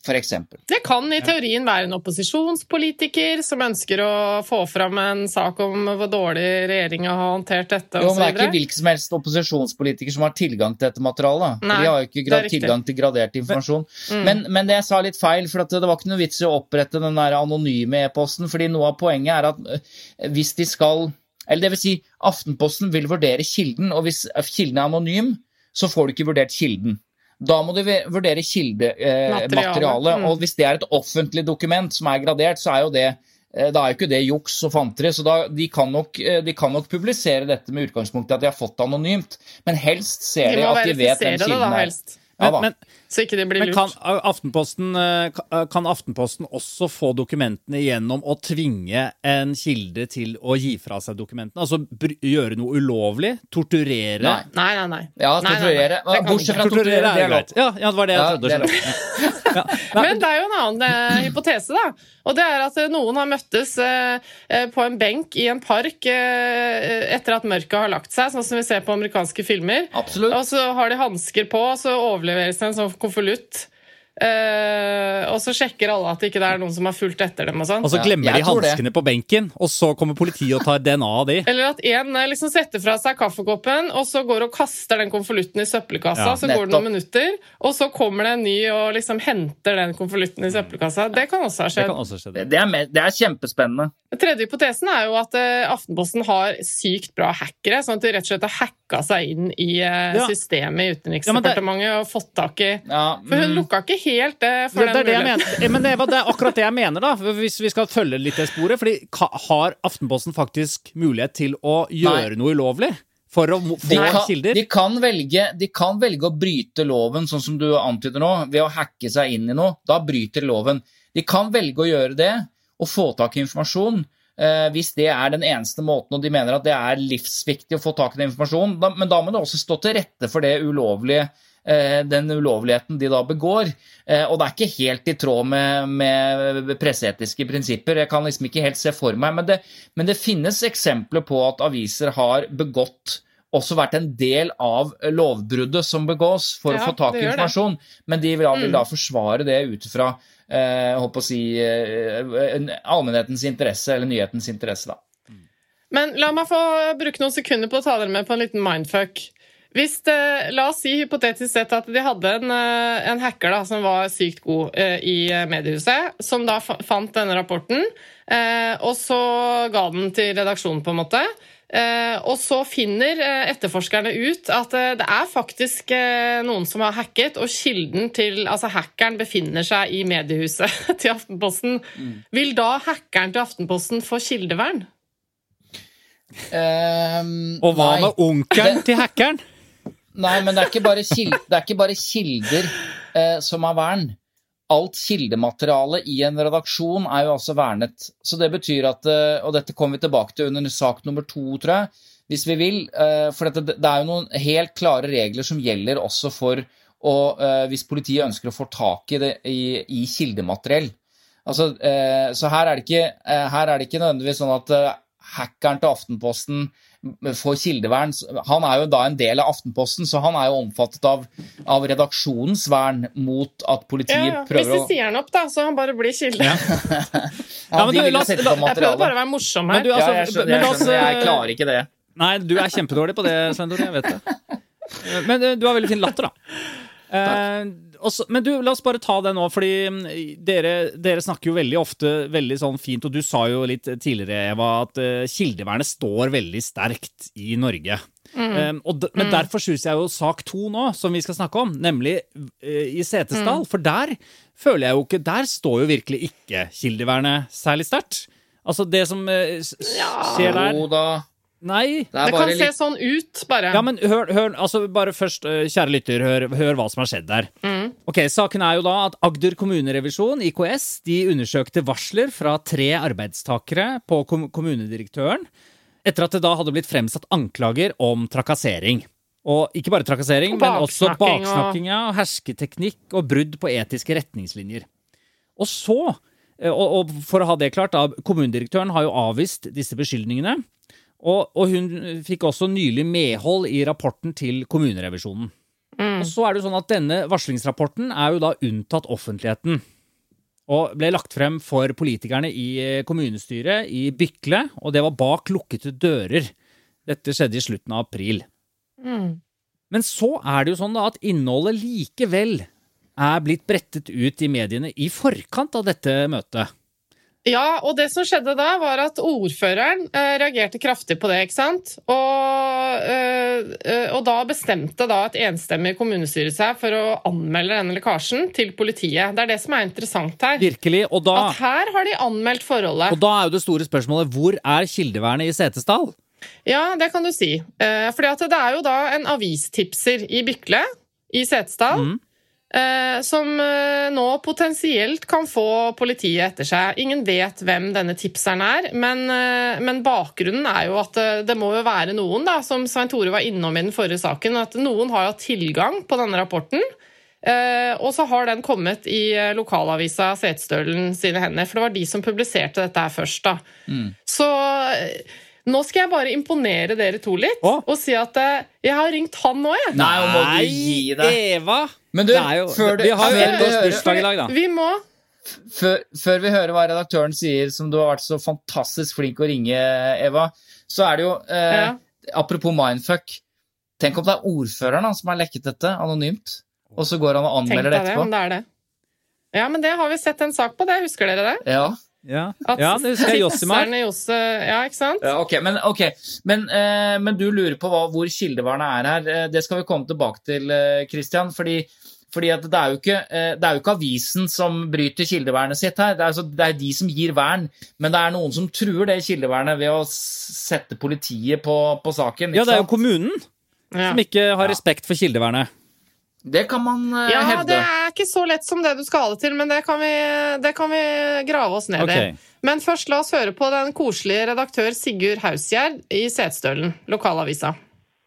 f.eks. Det kan i teorien være en opposisjonspolitiker som ønsker å få fram en sak om hvor dårlig regjeringa har håndtert dette osv. det er ikke hvilken som helst opposisjonspolitiker som har tilgang til dette materialet. Nei, de har jo ikke tilgang til gradert informasjon. Mm. Men, men, det jeg sa litt feil, for det var ikke noe vits i å opprette den der anonyme e-posten, fordi noe av poenget er at øh, hvis de skal Eller det vil si, Aftenposten vil vurdere kilden, og hvis kilden er anonym, så får du ikke vurdert kilden. Da må du vurdere kildematerialet. Eh, mm. Og hvis det er et offentlig dokument som er gradert, så er jo det eh, da er jo ikke det juks og fanteri. Så da, de, kan nok, eh, de, kan nok, publisere dette med utgangspunkt i at de har fått det anonymt. Men helst ser de, at de vet hvem kilden er. Ja, men, men, så ikke det blir lurt. Kan Aftenposten, eh, eh, kan Aftenposten også få dokumentene gjennom å tvinge en kilde til å gi fra seg dokumentene? Altså gjøre noe ulovlig? Torturere? Nei, nei, nei. nei. Ja, torturere. Bortsett fra torturere, det er greit. Ja, ja, det var det jeg ja, trodde. Det ja. Men det er jo en annen eh, hypotese, da. Og det er at eh, noen har møttes eh, på en benk i en park eh, etter at mørket har lagt seg, sånn som vi ser på amerikanske filmer. Absolutt. Og så har de hansker på, og så overleveres det en sånn konvolutt. Uh, og så sjekker alle at det ikke er noen som har fulgt etter dem. Og. Og så glemmer ja, de hanskene på benken, og så kommer politiet og tar DNA av de. Eller at en eh, liksom setter fra seg kaffekoppen, og så går og kaster den konvolutten i søppelkassa. Ja, så går det noen minutter, og så kommer det en ny og liksom henter den konvolutten i søppelkassa. Det kan også ha skjedd. Det, også skjedd. Det, er, det, er, kjempespennende. Den tredje hypotesen er jo at uh, Aftenposten har sykt bra hackere, sånn at de rett og slett har hacka seg inn i uh, systemet i Utenriksdepartementet og fått tak i For hun mm. lukka ikke helt det for det, det, er det, men det, det, er akkurat det jeg mener, da, hvis vi skal følge litt det sporet. fordi har Aftenposten faktisk mulighet til å gjøre Nei. noe ulovlig? For å få de kan, kilder? De kan, velge, de kan, velge, å bryte loven, sånn som du antyder nå, ved å hacke seg inn i noe. Da bryter loven. De kan velge å gjøre det og få tak i informasjon. Eh, hvis det er den eneste måten, og de mener at det er livsviktig å få tak i den informasjonen. Da, men da må det også stå til rette for det ulovlige eh, den ulovligheten de da begår. Eh, og det er ikke helt i tråd med, med presseetiske prinsipper. Jeg kan liksom ikke helt se for meg, men det, men det finnes eksempler på at aviser har begått også vært en del av lovbruddet som begås for Ja, å få tak i informasjon. Men de vil, vil Mm. da forsvare det ut fra eh, håper å si, eh, allmennhetens interesse, eller nyhetens interesse. da. Men la meg få bruke noen sekunder på å ta dere med på en liten mindfuck. Hvis det, La oss si hypotetisk sett at de hadde en, eh, en hacker da, som var sykt god eh, i eh, mediehuset, som da fant denne rapporten, eh, og så ga den til redaksjonen, på en måte. Eh, og så finner eh, etterforskerne ut at eh, det er faktisk eh, noen som har hacket, og kilden til Altså hackeren befinner seg i mediehuset til Aftenposten. Vil da hackeren til Aftenposten få kildevern? Um, Og hva nei. med onkelen til hackeren? Nei, men det er ikke bare, kilder, er ikke bare kilder eh, som har vern. Alt kildemateriale i en redaksjon er jo altså vernet. Så det betyr at eh, Og dette kommer vi tilbake til under sak nummer to, tror jeg, hvis vi vil. eh, For dette, det er jo noen helt klare regler som gjelder også for å, eh, hvis politiet ønsker å få tak i, det, i, i kildemateriell. Altså, så her er, ikke, her er det ikke nødvendigvis sånn at hackeren til Aftenposten får kildevern. Han er jo da en del av Aftenposten, så han er jo omfattet av, av redaksjonens vern mot at politiet Ja, hvis prøver de sier han opp, da, så han bare blir kilde. Ja. Ja, Ja, de du, vil la jo sette la- på Jeg prøver bare å være morsom Men her. du, altså, Ja, jeg skjønner, jeg, skjønner, jeg klarer ikke det. Nei, du er kjempedårlig på det, Svein Tore. Jeg vet det. Men eh, du har veldig fin latter, da. Eh, også, men du, la oss bare ta det nå, fordi mm, dere, dere snakker jo veldig ofte veldig sånn fint, og du sa jo litt tidligere, Eva, at uh, kildevernet står veldig sterkt i Norge. Eh, og de, men derfor syns jeg jo sak to nå, som vi skal snakke om, nemlig uh, i Setesdal, for der føler jeg jo ikke Der står jo virkelig ikke kildevernet særlig sterkt. Altså, det som uh, s- skjer der Jo da, Nei. det Det kan kan se sånn ut, bare. Ja, men hør, hør altså bare først, eh, kjære lytter, hør, hør hva som har skjedd der. Ok, Saken er jo da at Agder kommunerevisjon, IKS, de undersøkte varsler fra tre arbeidstakere på kom kommunedirektøren, etter at det da hadde blitt fremsatt anklager om trakassering. Og ikke bare trakassering, Og men også baksnakking og- hersketeknikk og brudd på etiske retningslinjer. Og så, eh, og, og for å ha det klart, da, kommunedirektøren har jo avvist disse beskyldningene. Og, og hun fikk også nylig medhold i rapporten til kommunerevisjonen. Og så er det jo sånn at Denne varslingsrapporten er jo da unntatt offentligheten. Og ble lagt frem for politikerne i eh, kommunestyret i Bykle, og det var bak lukkede dører. Dette skjedde i slutten av april. Men så er det jo sånn da at innholdet likevel er blitt brettet ut i mediene i forkant av dette møtet. Ja, og det som skjedde da, var at ordføreren eh, reagerte kraftig på det, ikke sant? Og, eh, eh, og da bestemte da et enstemmig kommunestyre seg for å anmelde denne lekkasjen til politiet. Det er det som er interessant her. Virkelig. Og da, At her har de anmeldt forholdet. og da er jo det store spørsmålet hvor er kildevernet i Setesdal? Ja, det kan du si. Eh, fordi at det er jo da en avistipser i Bykle i Setesdal eh, som eh, nå potensielt kan få politiet etter seg. Ingen vet hvem denne tipseren er, men, eh, men bakgrunnen er jo at eh, det må jo være noen, da, som Svein Tore var innom i den forrige saken, at noen har hatt tilgang på denne rapporten. Eh, og så har den kommet i eh, lokalavisa Setesdølen sine hender, for det var de som publiserte dette her først. da. Så eh, nå skal jeg bare imponere dere to litt Åh? og si at eh, jeg har ringt han nå, jeg. Nei, må du gi deg. Eva! Men du, jo, før du- vi har jo ett års bursdag i dag, da. Vi må før, før vi hører hva redaktøren sier, som du har vært så fantastisk flink å ringe, Eva, så er det jo eh, Ja. Apropos mindfuck. Tenk om det er ordføreren han, som har lekket dette anonymt, og så går han og anmelder det etterpå. det, det er det. Ja, men det har vi sett en sak på, det. Husker dere det? Ja. Ja, At ja det husker jeg Jossimar. Josse Ja, ikke sant? Ja, ok, Men, okay. men, eh, men du lurer på hva, hvor kildevernet er her. Eh, det skal vi komme tilbake til, eh, Christian. Fordi, fordi at det, er jo ikke, eh, det er jo ikke avisen som bryter kildevernet sitt her. Det er, altså, det er de som gir vern. Men det er noen som truer det kildevernet ved å sette politiet på, på saken. Ja, det er jo sant? kommunen Ja. som ikke har respekt for kildevernet. Det kan man eh, Ja, hevde. det er ikke så lett som det du skal ha det til, men det kan vi, det kan vi grave oss ned i. Men først la oss høre på den koselige redaktør Sigurd Hausgjerd i Setesdølen, lokalavisa.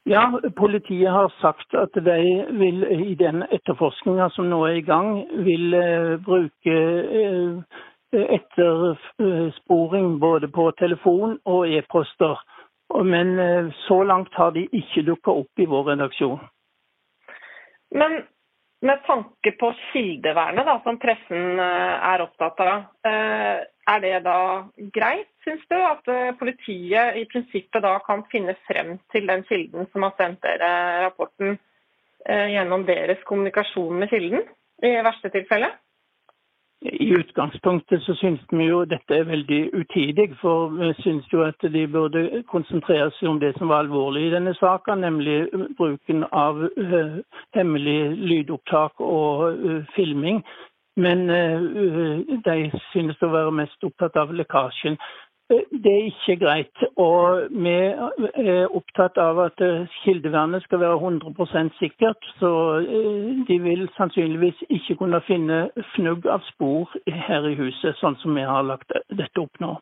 Ja, politiet har sagt at de vil i den etterforskninga som nå er i gang, vil eh, bruke eh, ettersporing både på telefon og e-poster. Men så langt har de ikke dukka opp i vår redaksjon. Men med tanke på kildevernet, da, som pressen eh, er opptatt av, eh, er det da greit, syns du, at politiet i prinsippet da kan finne frem til den kilden som har sendt dere rapporten, gjennom deres kommunikasjon med kilden, i verste tilfelle? I utgangspunktet så syns vi jo dette er veldig utidig, for vi syns jo at de burde konsentrere seg om det som var alvorlig i denne saken, nemlig bruken av uh, hemmelig lydopptak og uh, filming. Men uh, de synes å være mest opptatt av lekkasjen. Det er ikke greit. Og vi er opptatt av at eh, kildevernet skal være 100% sikkert. Så eh, de vil sannsynligvis ikke kunne finne fnugg av spor her i huset, sånn som vi har lagt dette opp nå.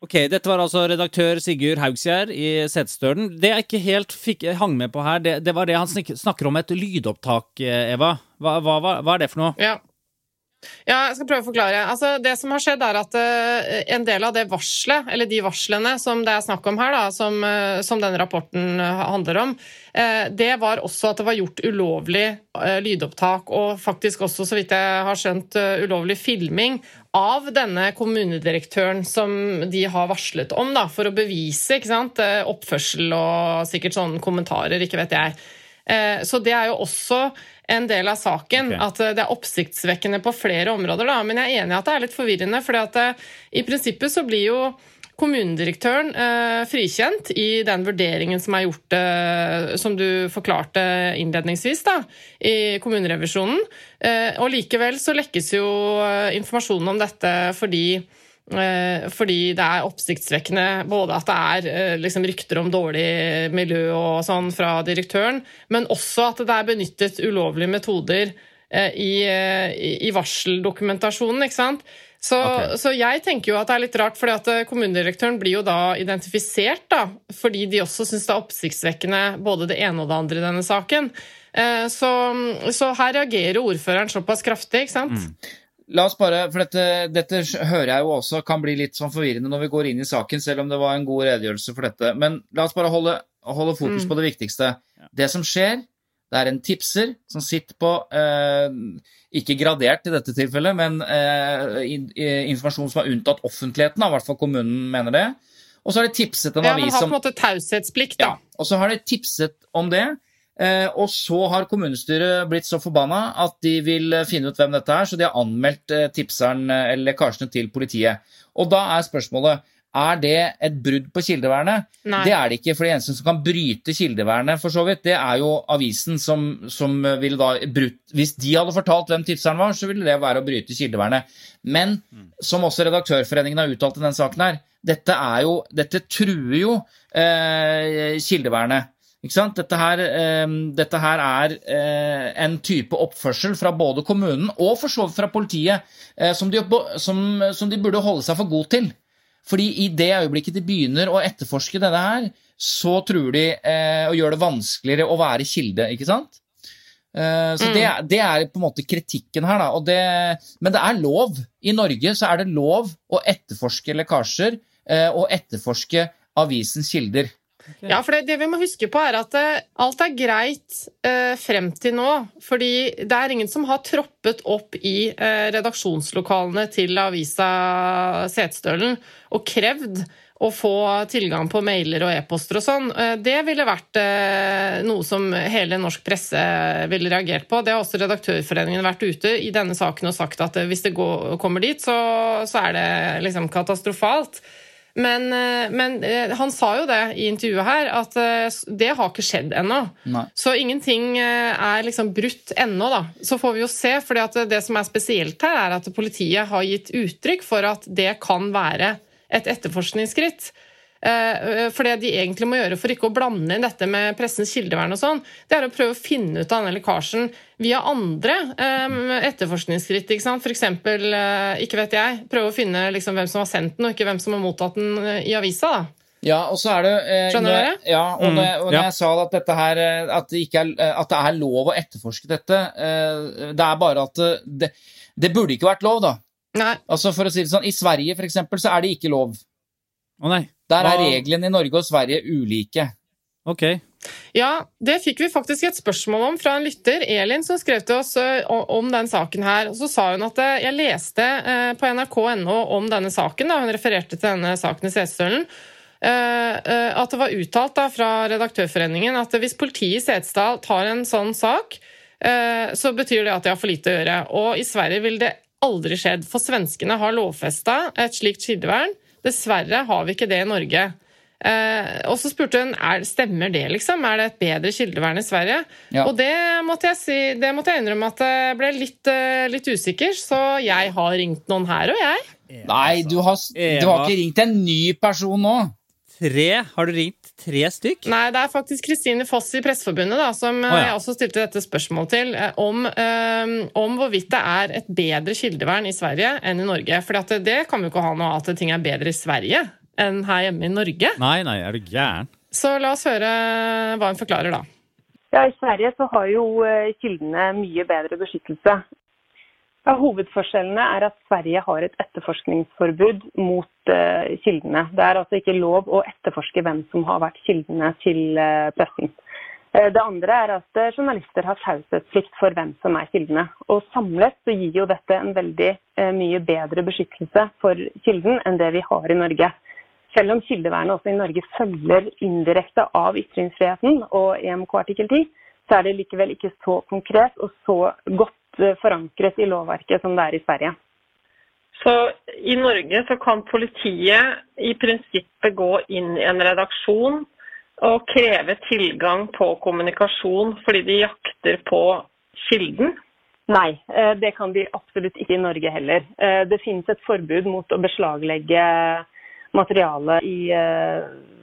Ok, Dette var altså redaktør Sigurd Haugsgjerd i Setesdølen. Det jeg ikke helt fikk, hang med på her, det, det, var det han snakker om et lydopptak, eh, Eva. Hva, hva, hva er det for noe? Ja, ja, jeg skal prøve å forklare. Altså, det som har skjedd, er at uh, en del av det varselet, eller de varslene som det er snakk om her, da, som, uh, som denne rapporten uh, handler om, det var også at det var gjort ulovlig lydopptak, og faktisk også, så vidt jeg har skjønt, ulovlig filming av denne kommunedirektøren som de har varslet om, da, for å bevise ikke sant, oppførsel og sikkert sånne kommentarer, ikke vet jeg. Så det er jo også en del av saken. Okay. At eh, det er oppsiktsvekkende på flere områder. Da. Men jeg er enig i at det er litt forvirrende. for eh, i prinsippet så blir jo kommunedirektøren eh, frikjent i den vurderingen som er gjort, eh, som du forklarte innledningsvis, da, i kommunerevisjonen. Eh, og likevel så lekkes jo eh, informasjonen om dette fordi fordi det er oppsiktsvekkende både at det er eh, liksom, rykter om dårlig miljø og sånn fra direktøren, men også at det er benyttet ulovlige metoder eh, i, i varseldokumentasjonen. ikke sant? Så, okay. så, jeg tenker jo at det er litt rart, fordi at kommunedirektøren blir jo da identifisert, da, fordi de også syns det er oppsiktsvekkende både det ene og det andre i denne saken. Så, så her reagerer ordføreren såpass kraftig, ikke sant. Mm. La oss bare, for dette, dette, hører jeg jo også kan bli litt sånn forvirrende når vi går inn i saken, selv om det var en god redegjørelse for dette. Men la oss bare holde, holde fokus mm. på det viktigste. Det som skjer, det er en tipser som sitter på eh, Ikke gradert i dette tilfellet, men eh, informasjon som er unntatt offentligheten, i hvert fall kommunen mener det. Og så har de tipset en avis som Ja, Man har på en måte taushetsplikt, da. Ja, og så har de tipset om det. Eh, og så har kommunestyret blitt så forbanna at de vil eh, finne ut hvem dette er, så de har anmeldt eh, tipseren eller lekkasjene til politiet. Og da er spørsmålet er det et brudd på kildevernet? Nei. Det er det ikke. For det eneste som kan bryte kildevernet, for så vidt, det er jo avisen som, som ville da brutt Hvis de hadde fortalt hvem tipseren var, så ville det være å bryte kildevernet. Men som også Redaktørforeningen har uttalt i denne saken her, dette, er jo, dette truer jo eh, kildevernet. Dette her, eh, dette her, er eh, en type oppførsel fra både kommunen og for så vidt fra politiet eh, som, de, som, som, de, burde holde seg for god til. Fordi i det øyeblikket de begynner å etterforske dette her, så truer de eh, gjør gjøre det vanskeligere å være kilde, ikke sant? Eh, så mm. det, det, er på en måte kritikken her, da. Det, men det er lov. I Norge så er det lov å etterforske lekkasjer eh, og etterforske avisens kilder. Ja, for det, det, vi må huske på, er at uh, alt er greit eh, frem til nå. Fordi det er ingen som har troppet opp i eh, redaksjonslokalene til avisa Setesdølen og krevd å få tilgang på mailer og e-poster og sånn. Det ville vært noe som hele norsk presse ville reagert på. Det har også Redaktørforeningen vært ute i denne saken og sagt at hvis det går, kommer dit, så, så er det liksom katastrofalt. Men, eh, men, eh, han sa jo det i intervjuet her, at eh, det har ikke skjedd ennå. Så ingenting er liksom brutt ennå, da. Så får vi jo se. For det som er spesielt her, er at politiet har gitt uttrykk for at det kan være et etterforskningsskritt. Eh, eh, for det de egentlig må gjøre for ikke å blande inn dette med pressens kildevern, og sånn, det er å prøve å finne ut av denne lekkasjen via andre um, etterforskningsskritt. Ikke sant? For eksempel, uh, ikke vet jeg, prøve å finne liksom, hvem som har sendt den, og ikke hvem som har mottatt den i avisa. da. Ja, og så er det eh, Skjønner dere? Ja, og Mm, når, jeg, og når ja. jeg sa at dette her eh, at det, ikke er, eh, at det er lov å etterforske dette, eh, det er bare at eh, det, det burde ikke vært lov, da. Nei. Altså for å si det sånn, I Sverige for eksempel, så er det ikke lov. Å nei. Der er reglene i Norge og Sverige ulike. Ok. Ja, det fikk vi faktisk et spørsmål om fra en lytter, Elin, som skrev til oss om den saken her. Og så sa hun at jeg leste på nrk.no om denne saken, da hun refererte til denne saken i Setesdølen, at det var uttalt da fra Redaktørforeningen at hvis politiet i Setesdal tar en sånn sak, så betyr det at de har for lite å gjøre. Og i Sverige vil det aldri skjedd, for svenskene har lovfesta et slikt kildevern. Dessverre har vi ikke det i Norge. Eh, og så spurte hun er, stemmer det liksom, er det et bedre kildevern i Sverige. Ja. Og det måtte jeg si, det måtte jeg innrømme at jeg ble litt, eh, litt usikker, så jeg har ringt noen her, og jeg. Nei, du har, du har ikke ringt en ny person nå. Tre? Har du ringt tre stykk? Nei, det er faktisk Kristine Foss i Presseforbundet da, som oh, ja. jeg også stilte dette spørsmålet til, eh, om, um, om hvorvidt det er et bedre kildevern i Sverige enn i Norge. For det, det kan vi jo ikke ha noe av at ting er bedre i Sverige enn her hjemme i Norge. Nei, nei, er du gæren? Så la oss høre hva hun forklarer da. Ja, I Sverige så har jo kildene mye bedre beskyttelse. Ja, hovedforskjellene er at Sverige har et etterforskningsforbud mot uh, kildene. Det er altså ikke lov å etterforske hvem som har vært kildene til uh, pressen. Eh, det andre er at journalister har taushetsplikt for hvem som er kildene. Og Samlet så gir jo dette en veldig mye bedre beskyttelse for kilden enn det vi har i Norge. Selv om kildevernet også i Norge følger indirekte av ytringsfriheten og EMK artikkel 10, så er det likevel ikke så konkret og så godt forankret i lovverket som det er i Sverige. Så i Norge så kan politiet i prinsippet gå inn i en redaksjon og kreve tilgang på kommunikasjon fordi de jakter på kilden. Nei, eh, det kan de absolutt ikke i Norge heller. Eh, Det finnes et forbud mot å beslaglegge materiale i, eh,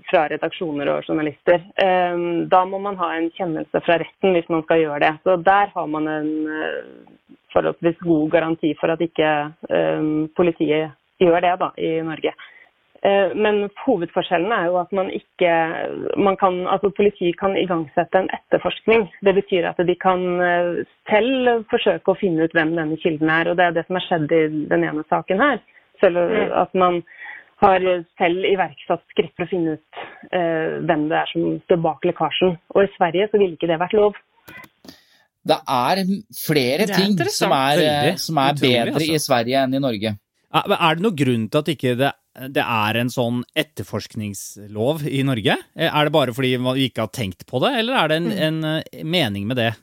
fra redaksjoner og journalister. Eh, Da må man ha en kjennelse fra retten hvis man skal gjøre det. Så der har man en eh, forholdsvis god garanti for at ikke politiet gjør det da, i Norge. Men hovedforskjellen er jo at man ikke man kan, altså Politiet kan igangsette en etterforskning. Det betyr at de kan selv forsøke å finne ut hvem denne kilden er. og Det er det som har skjedd i den ene saken her. Selv at man har selv iverksatt skritt for å finne ut eh, hvem det er som står bak lekkasjen. Og i Sverige så ville ikke det vært lov. Det er flere Det er ting som er, eh, som er Utrolig, bedre altså. i Sverige enn i Norge. Er det noen grunn til at ikke det, det er en sånn etterforskningslov i Norge? Eh, Er det bare fordi vi ikke har tenkt på det, eller er det en, en eh, mening med det?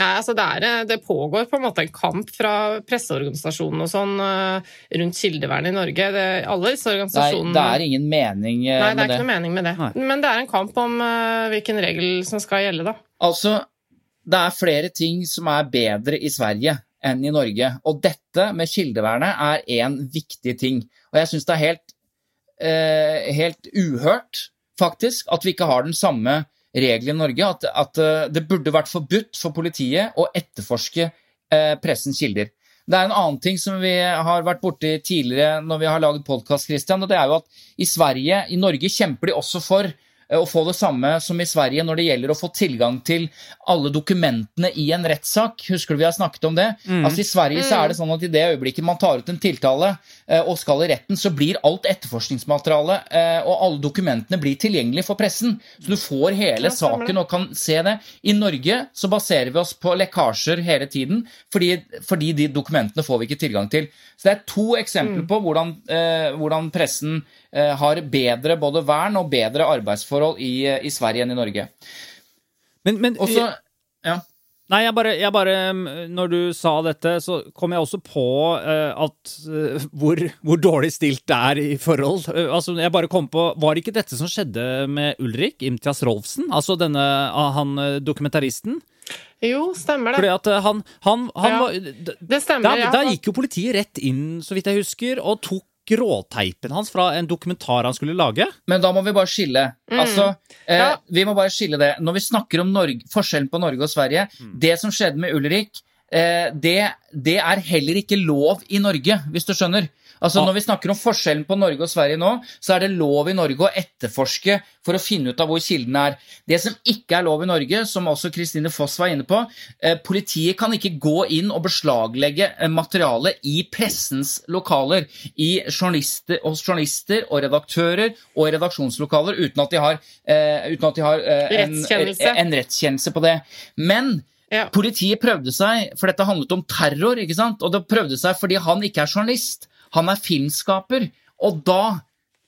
Nei, altså det, er, det pågår på en måte en kamp fra presseorganisasjonene og sånn eh, rundt kildevernet i Norge. Det, alle disse organisasjonene... er, det er ingen mening eh, Nei, det er med ikke det. noe mening med det. Nei. Men det er en kamp om eh, hvilken regel som skal gjelde, da. Altså, det er flere ting som er bedre i Sverige enn i Norge. Og dette med kildevernet er en viktig ting. Og jeg syns det er helt, eh, helt uhørt, faktisk, at vi ikke har den samme regelen i Norge. At, at eh, det burde vært forbudt for politiet å etterforske eh, pressens kilder. Det er en annen ting som vi har vært borti tidligere når vi har laget podkast, og det er jo at i Sverige, i Norge, kjemper de også for å få det samme som i Sverige når det gjelder å få tilgang til alle dokumentene i en rettssak. Husker du vi har snakket om det? Altså I Sverige så er det sånn at i det øyeblikket man tar ut en tiltale eh, og skal i retten, så blir alt etterforskningsmateriale eh, og alle dokumentene blir tilgjengelig for pressen. Så du får hele saken og kan se det. I Norge så baserer vi oss på lekkasjer hele tiden, fordi, fordi de dokumentene får vi ikke tilgang til. Så det er to eksempler på hvordan, eh, hvordan pressen eh, har bedre både vern og bedre arbeidsforhold i, eh, i Sverige enn i Norge. Men, men Også, ja. Nei, jeg bare, jeg bare Når du sa dette, så kom jeg også på uh, at uh, hvor, hvor dårlig stilt det er i forhold. Uh, altså, jeg bare kom på Var det ikke dette som skjedde med Ulrik Imtias Rolfsen? Altså denne han eh, dokumentaristen? Jo, stemmer det. Fordi at eh, han, han, han Ja, var Det stemmer. da, ja. da gikk jo politiet rett inn, så vidt jeg husker, og tok råteipen hans fra en dokumentar han skulle lage. Men da må vi bare skille. Altså, eh, Ja. Vi må bare skille det. Når vi snakker om Norge, forskjellen på Norge og Sverige Det som skjedde med Ulrik, eh, det, det er heller ikke lov i Norge, hvis du skjønner. Altså Når vi snakker om forskjellen på Norge og Sverige nå, så er det lov i Norge å etterforske for å finne ut av hvor kilden er. Det som ikke er lov i Norge, som også Kristine Foss var inne på, eh, politiet kan ikke gå inn og beslaglegge materialet materiale i pressens lokaler. I journalister, hos journalister og redaktører og redaksjonslokaler uten at de har, eh, uten at de har eh, en, Rettskjennelse. en rettskjennelse på det. Men Ja. Politiet prøvde seg, for dette handlet om terror, ikke sant? og det prøvde seg fordi han ikke er journalist, han er filmskaper. Og da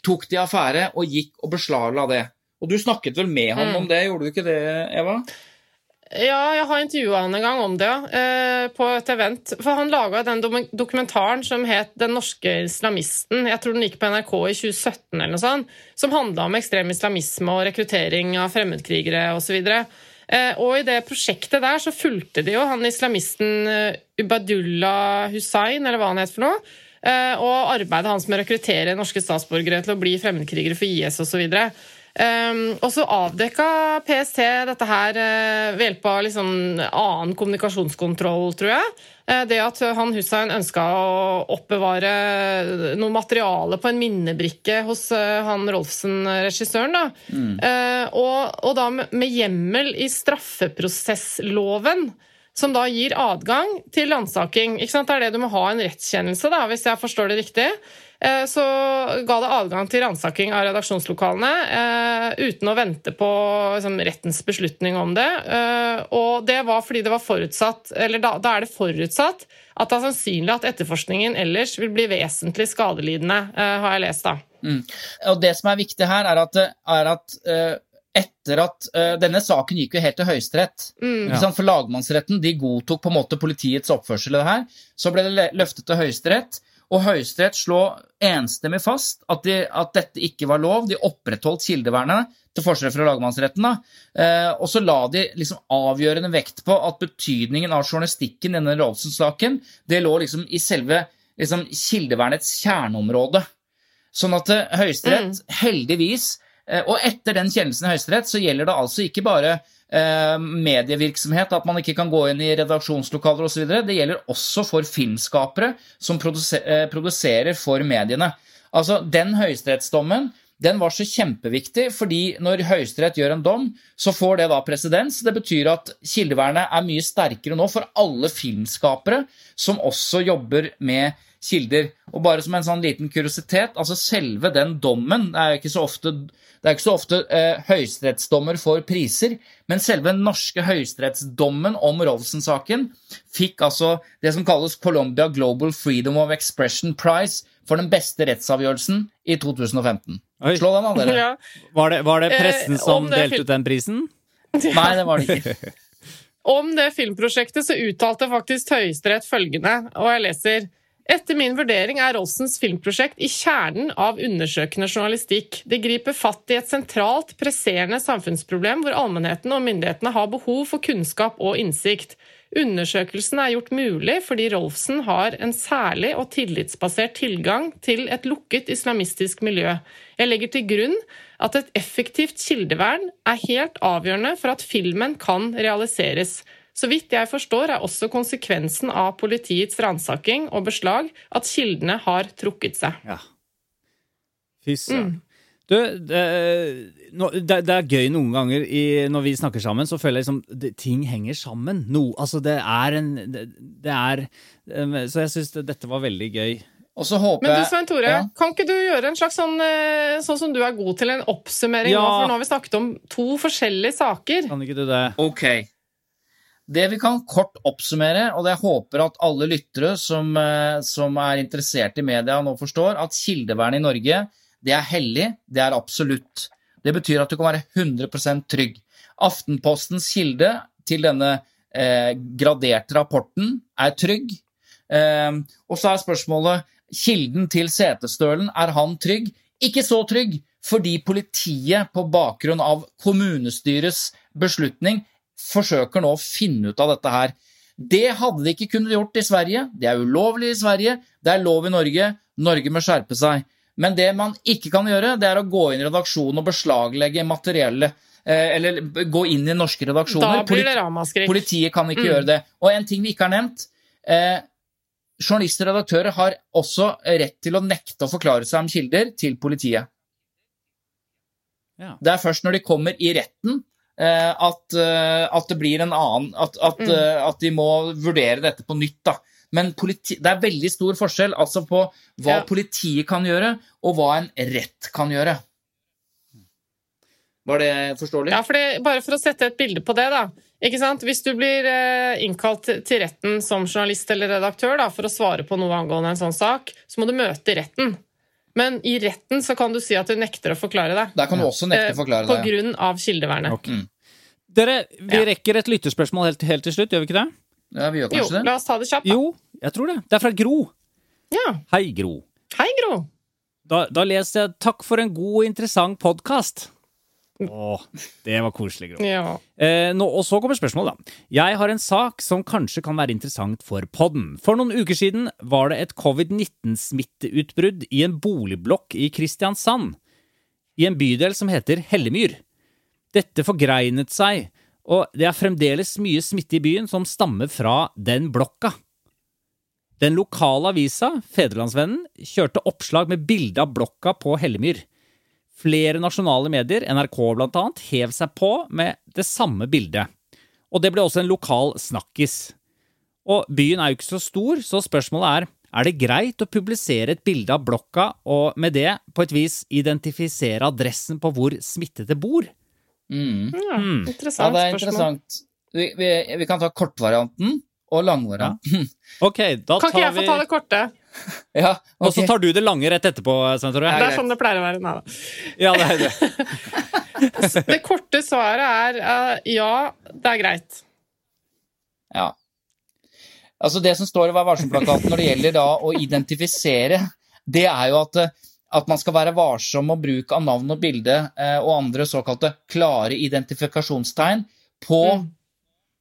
tok de affære og gikk og beslagla det. Og du snakket vel med han Mm. om det, gjorde du ikke det, Eva? Ja, jeg har intervjua han en gang om det, ja. eh, på et event. For han laga den dokumentaren som het 'Den norske islamisten'. Jeg tror den gikk på NRK i 2017, eller noe sånt. Som handla om ekstrem islamisme og rekruttering av fremmedkrigere osv. Eh, og i det prosjektet der så fulgte de jo han islamisten eh, Ubadullah Hussain, eller hva han het for noe. Eh, Og arbeidet hans med å rekruttere norske statsborgere til å bli fremmedkrigere for IS osv. Um, og så avdekka PST dette her eh, ved hjelp av liksom annen kommunikasjonskontroll, tror jeg. Eh, det at han Hussein ønska å oppbevare noe materiale på en minnebrikke hos han Rolfsen, regissøren. Da. Eh, og, og da med hjemmel i straffeprosessloven. Som da gir adgang til landsaking. Det er det du må ha en rettskjennelse, da, hvis jeg forstår det riktig. Eh, Så ga det adgang til ransaking av redaksjonslokalene eh, uten å vente på liksom, rettens beslutning om det. Eh, og det var fordi det var forutsatt, eller da, da er det forutsatt at det er sannsynlig at etterforskningen ellers vil bli vesentlig skadelidende, har jeg lest. da. Mm. Og det som er viktig her, er at, er at etter at uh, Denne saken gikk jo helt til Høyesterett. Mm. For lagmannsretten de godtok på en måte politiets oppførsel i det her. Så ble det løftet til Høyesterett, og Høyesterett slå enstemmig fast at, de, at dette ikke var lov. De opprettholdt kildevernet, til forskjell fra lagmannsretten. Eh, og så la de liksom avgjørende vekt på at betydningen av journalistikken i denne Rolfsen-saken det lå liksom i selve liksom, kildevernets kjerneområde. Sånn at eh, Høyesterett heldigvis eh, Og etter den kjennelsen i Høyesterett så gjelder det altså ikke bare eh, medievirksomhet, at man ikke kan gå inn i redaksjonslokaler osv. Det gjelder også for filmskapere som eh, produserer for mediene. Altså, Den høyesterettsdommen den var så kjempeviktig, fordi når Høyesterett gjør en dom, så får det da presedens. Det betyr at kildevernet er mye sterkere nå for alle filmskapere som også jobber med kilder. Og bare som en sånn liten kuriositet, altså selve den dommen Det er ikke så ofte, det er ikke så ofte eh, høyesterettsdommer får priser, men selve den norske høyesterettsdommen om Rolfsen-saken fikk altså det som kalles Colombia Global Freedom of Expression Prize for den beste rettsavgjørelsen i 2015. Oi. Slå den av, dere. Ja. Var det, var det Eh, pressen om som det delte ut den prisen? Nei, det var det ikke. Om det filmprosjektet så uttalte faktisk Høyesterett følgende, og jeg leser etter min vurdering er Rolfsens filmprosjekt i kjernen av undersøkende journalistikk. Det griper fatt i et sentralt, presserende samfunnsproblem hvor allmennheten og myndighetene har behov for kunnskap og innsikt. Undersøkelsen er gjort mulig fordi Rolfsen har en særlig og tillitsbasert tilgang til et lukket islamistisk miljø. Jeg legger til grunn at et effektivt kildevern er helt avgjørende for at filmen kan realiseres. Så vidt jeg forstår, er også konsekvensen av politiets ransaking og beslag at kildene har trukket seg. Ja. Fy søren. Mm. Du, det, det, det er gøy noen ganger i, når vi snakker sammen, så føler jeg liksom det, ting henger sammen. No, altså det er en Det, det er um, Så jeg syns dette var veldig gøy. Og så håper Men du, Svein Tore, Ja. kan ikke du gjøre en slags sånn, eh, sånn som du er god til, en oppsummering Ja. nå? For nå har vi snakket om to forskjellige saker. Kan ikke du det? Ok. Det vi kan kort oppsummere, og jeg håper at alle lyttere som, eh, som er interessert i media nå forstår, at kildevernet i Norge det er hellig, det er absolutt. Det betyr at du kan være 100% trygg. Aftenpostens kilde til denne eh, graderte rapporten er trygg. Eh, og så er spørsmålet kilden til setestølen, er han trygg? Ikke så trygg, fordi politiet på bakgrunn av kommunestyrets beslutning forsøker nå å finne ut av dette her. Det hadde de ikke kunnet gjort i Sverige. Det er ulovlig i Sverige, det er lov i Norge. Norge må skjerpe seg. Men det man ikke kan gjøre, det er å gå inn i redaksjonen og beslaglegge materielle eh, eller gå inn i norske redaksjoner. Da blir det ramaskrik. Politiet kan ikke Mm. gjøre det. Og en ting vi ikke har nevnt. Eh, journalister og redaktører har også rett til å nekte å forklare seg om kilder til politiet. Ja. Det er først når de kommer i retten at, eh, at det blir en annen At, at, Mm. eh, at de må vurdere dette på nytt. da. Men politi, det er veldig stor forskjell altså på hva Ja. politiet kan gjøre, og hva en rett kan gjøre. Var det forståelig? Ja, for det, Bare for å sette et bilde på det. da. Ikke sant? Hvis du blir eh, innkalt til- til retten som journalist eller redaktør da, for å svare på noe angående en sånn sak, så må du møte i retten. Men i retten så kan du si at du nekter å forklare det. Der kan du også nekte Eh, å forklare På grunn av kildevernet. Ok. Dere, vi Ja. rekker et lytterspørsmål helt, helt til slutt, gjør vi ikke det? Ja, vi gjør Jo, kanskje det. la oss ta det kjapt. da. Jo, jeg tror det. Det er fra Gro. Ja. Hei, Gro. Hei, Gro. Da, da leser jeg 'Takk for en god og interessant podkast'. Å, det var koselig, Gro. Ja. Eh, nå, og så kommer spørsmålet, da. Jeg har en sak som kanskje kan være interessant for podden. For noen uker siden var det et covid-19-smitteutbrudd i en boligblokk i Kristiansand. I en bydel som heter Hellemyr. Dette forgreinet seg, og det er fremdeles mye smitte i byen som stammer fra den blokka. Den lokale avisa, Federlandsvennen, kjørte oppslag med bilde av blokka på Hellemyr. Flere nasjonale medier, NRK blant annet, hev seg på med det samme bildet. Og det ble også en lokal snakkis. Og byen er jo ikke så stor, så spørsmålet er er det greit å publisere et bilde av blokka og med det på et vis identifisere adressen på hvor smittede bor? Mm. Ja, Mm. Ja, Interessant det er interessant. Vi, vi, vi kan ta kortvarianten og langvarianten. Ok, da Kan ikke jeg jeg få ta det korte? Ja, Og så tar du det lange rett etterpå, Svein Tore. Det er sånn det pleier å være. Nei da. Ja, det er det. Det korte svaret er uh, ja, det er greit. Ja. Altså Det som står i Vær varsom-plakaten når det gjelder da å identifisere, det er jo at, eh, at man skal være varsom med bruk av navn og bilde eh, og andre såkalte klare identifikasjonstegn på Mm.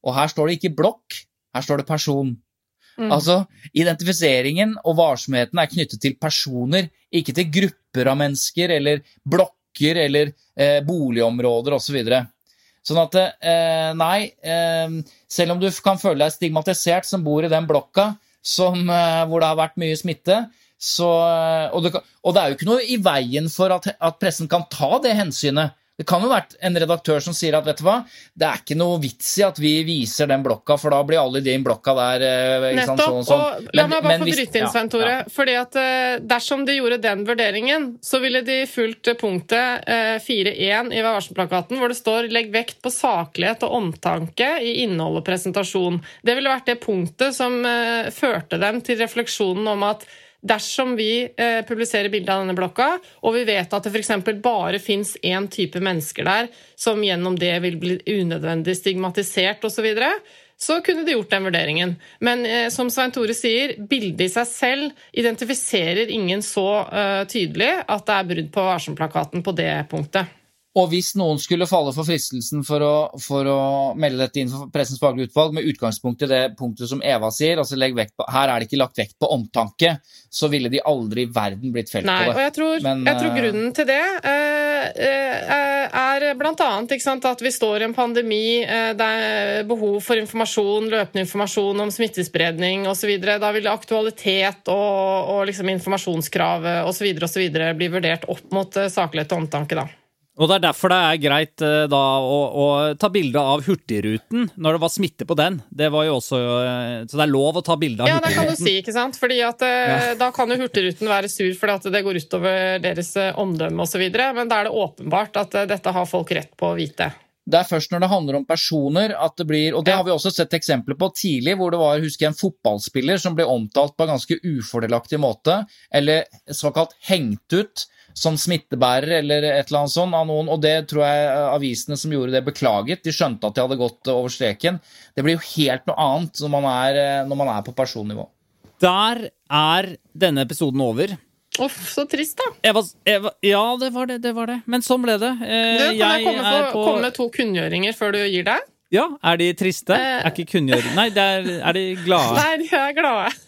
Og her står det ikke blokk, her står det person. Mm. Altså, Identifiseringen og varsomheten er knyttet til personer, ikke til grupper av mennesker eller blokker eller eh, boligområder osv. Så sånn at eh, nei, eh, selv om du kan føle deg stigmatisert som bor i den blokka som, eh, hvor det har vært mye smitte, så, eh, og, det, og det er jo ikke noe i veien for at, at pressen kan ta det hensynet. Det kan jo være en redaktør som sier at vet du hva, det er ikke noe vits i at vi viser den blokka, for da blir alle i den blokka der eh, Nettopp. sånn og sånn. Og la meg bare få bryte inn, ja, Svein Tore. ja. fordi at eh, Dersom de gjorde den vurderingen, så ville de fulgt eh, punktet eh, 4.1 i Vær varsom-plakaten, hvor det står 'legg vekt på saklighet og omtanke i innhold og presentasjon'. Det ville vært det punktet som eh, førte dem til refleksjonen om at Dersom vi eh, publiserer bilde av denne blokka, og vi vet at det f.eks. bare fins én type mennesker der som gjennom det vil bli unødvendig stigmatisert osv., så, videre, så kunne de gjort den vurderingen. Men eh, som Svein Tore sier, bildet i seg selv identifiserer ingen så eh, tydelig at det er brudd på varsom-plakaten på det punktet. Og hvis noen skulle falle for fristelsen for å, for å melde dette inn for Pressens faglige utvalg, med utgangspunkt i det punktet som Eva sier, altså legg vekt på, her er det ikke lagt vekt på omtanke, så ville de aldri i verden blitt felt Nei, på og det. jeg tror, Men, jeg tror eh, grunnen til det eh, eh, er annet at vi står i en pandemi, eh, det er behov for informasjon, løpende informasjon om smittespredning osv. Da vil aktualitet og, og liksom informasjonskrav osv. bli vurdert opp mot eh, saklighet og omtanke. da. Og det er derfor det er greit eh, da å, å ta bilde av Hurtigruten når det var smitte på den. Det var jo også eh, Så det er lov å ta bilde av Ja, det kan du si, ikke sant? Fordi at ja. Da kan jo Hurtigruten være sur fordi at det går utover deres eh, omdømme osv., men da er det åpenbart at eh, dette har folk rett på å vite. Det er først når det handler om personer at det blir Og det har vi også sett eksempler på tidlig, hvor det var husker jeg, en fotballspiller som ble omtalt på en ganske ufordelaktig måte, eller såkalt hengt ut som smittebærer eller et eller annet sånt av noen, og det tror jeg eh, avisene som gjorde det, beklaget. De skjønte at de hadde gått eh, over streken. Det blir jo helt noe annet når man er, eh, når man er på personnivå. Der er denne episoden over. Uff, så trist, da. Eva, Eva, ja, det var det, det var det. Men sånn ble det. Eh, Du, kan jeg komme, for, på... komme med to kunngjøringer før du gir deg? Ja, er de triste? Eh. Er ikke kunngjørende Nei, det er, er de glade? Nei, de er glade.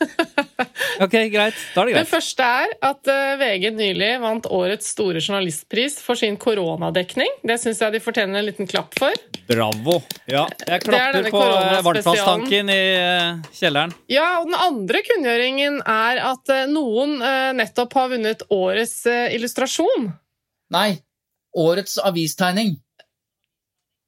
Ok, greit. Da er det greit. Det første er at eh, VG nylig vant årets store journalistpris for sin koronadekning. Det syns jeg de fortjener en liten klapp for. Bravo. Ja, jeg er klapper på eh, varmtvannstanken i kjelleren. Ja, og Den andre kunngjøringen er at noen nettopp har vunnet årets illustrasjon. Nei. Årets avistegning.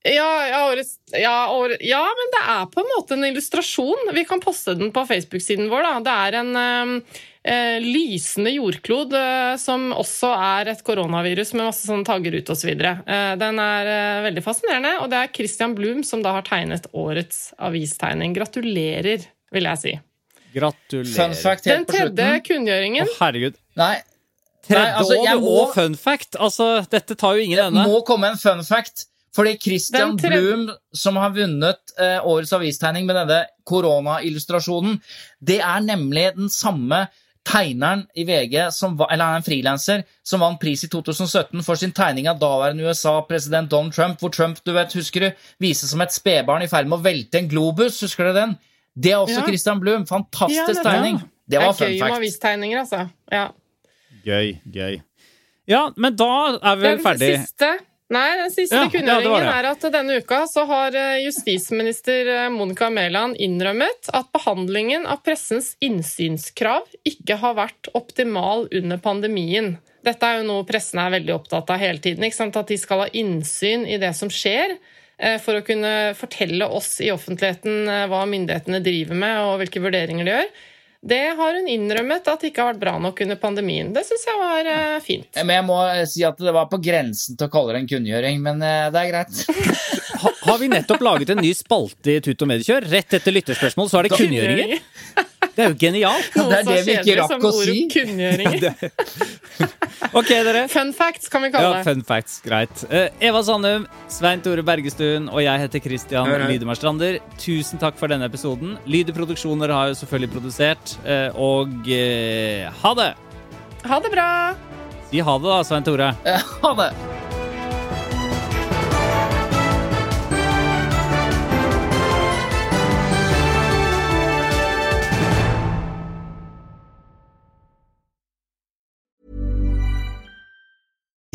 Ja, ja, årets, ja, år, ja, men det er på en måte en illustrasjon. Vi kan poste den på Facebook-siden vår. Da. Det er en eh, eh, lysende jordklod eh, som også er et koronavirus med masse sånne tagger ut osv. Eh, den er eh, veldig fascinerende, og det er Christian Blum som da har tegnet årets avistegning. Gratulerer, vil jeg si. Gratulerer. Fun fact Den helt tredje kunngjøringen Å, herregud. Nei, Tredje Nei, altså, år og fun fact. Altså, dette tar jo ingen ende. det må komme en fun fact. Fordi Christian tre... Blum, som har vunnet eh, årets avistegning med denne koronaillustrasjonen, det er nemlig den samme tegneren i VG, som, eller er en frilanser, som vant pris i 2017 for sin tegning av daværende USA-president Donald Trump, hvor Trump du vet, husker du, vises som et spedbarn i ferd med å velte en globus. Husker du den? Det er også Ja. Christian Blum. Fantastisk Ja, det tegning. Det var er fun gøy med avistegninger, altså. Ja. Gøy, gøy. Ja, men da er vi vel Den ferdig. siste, nei, den siste Ja, kunngjøringen ja, er at denne uka så har eh, justisminister eh, Monica Mæland innrømmet at behandlingen av pressens innsynskrav ikke har vært optimal under pandemien. Dette er jo noe pressen er veldig opptatt av hele tiden. At de skal ha innsyn i det som skjer, eh, for å kunne fortelle oss i offentligheten hva myndighetene driver med, og hvilke vurderinger de gjør. Det har hun innrømmet at det ikke har vært bra nok under pandemien. Det syns jeg var uh, fint. Men jeg må eh, si at det var på grensen til å kalle det en kunngjøring, men uh, det er greit. Ha, har vi nettopp laget en ny spalte i Tut og Mediekjør? Rett etter lytterspørsmål så er det kunngjøringer. Det er jo genialt. Noe Det er så det vi ikke rakk å si. Kunngjøringer. Ok, dere. Fun facts kan vi kalle Ja, det. fun facts, greit. Eh, Eva Sandum, Svein Tore Bergestuen og jeg heter Christian. Lydemar Strander. Tusen takk for denne episoden. Lyder Produksjoner har jo selvfølgelig produsert. eh, Og eh, ha det! Ha det bra! Si ha det, da, Svein Tore. Ha det.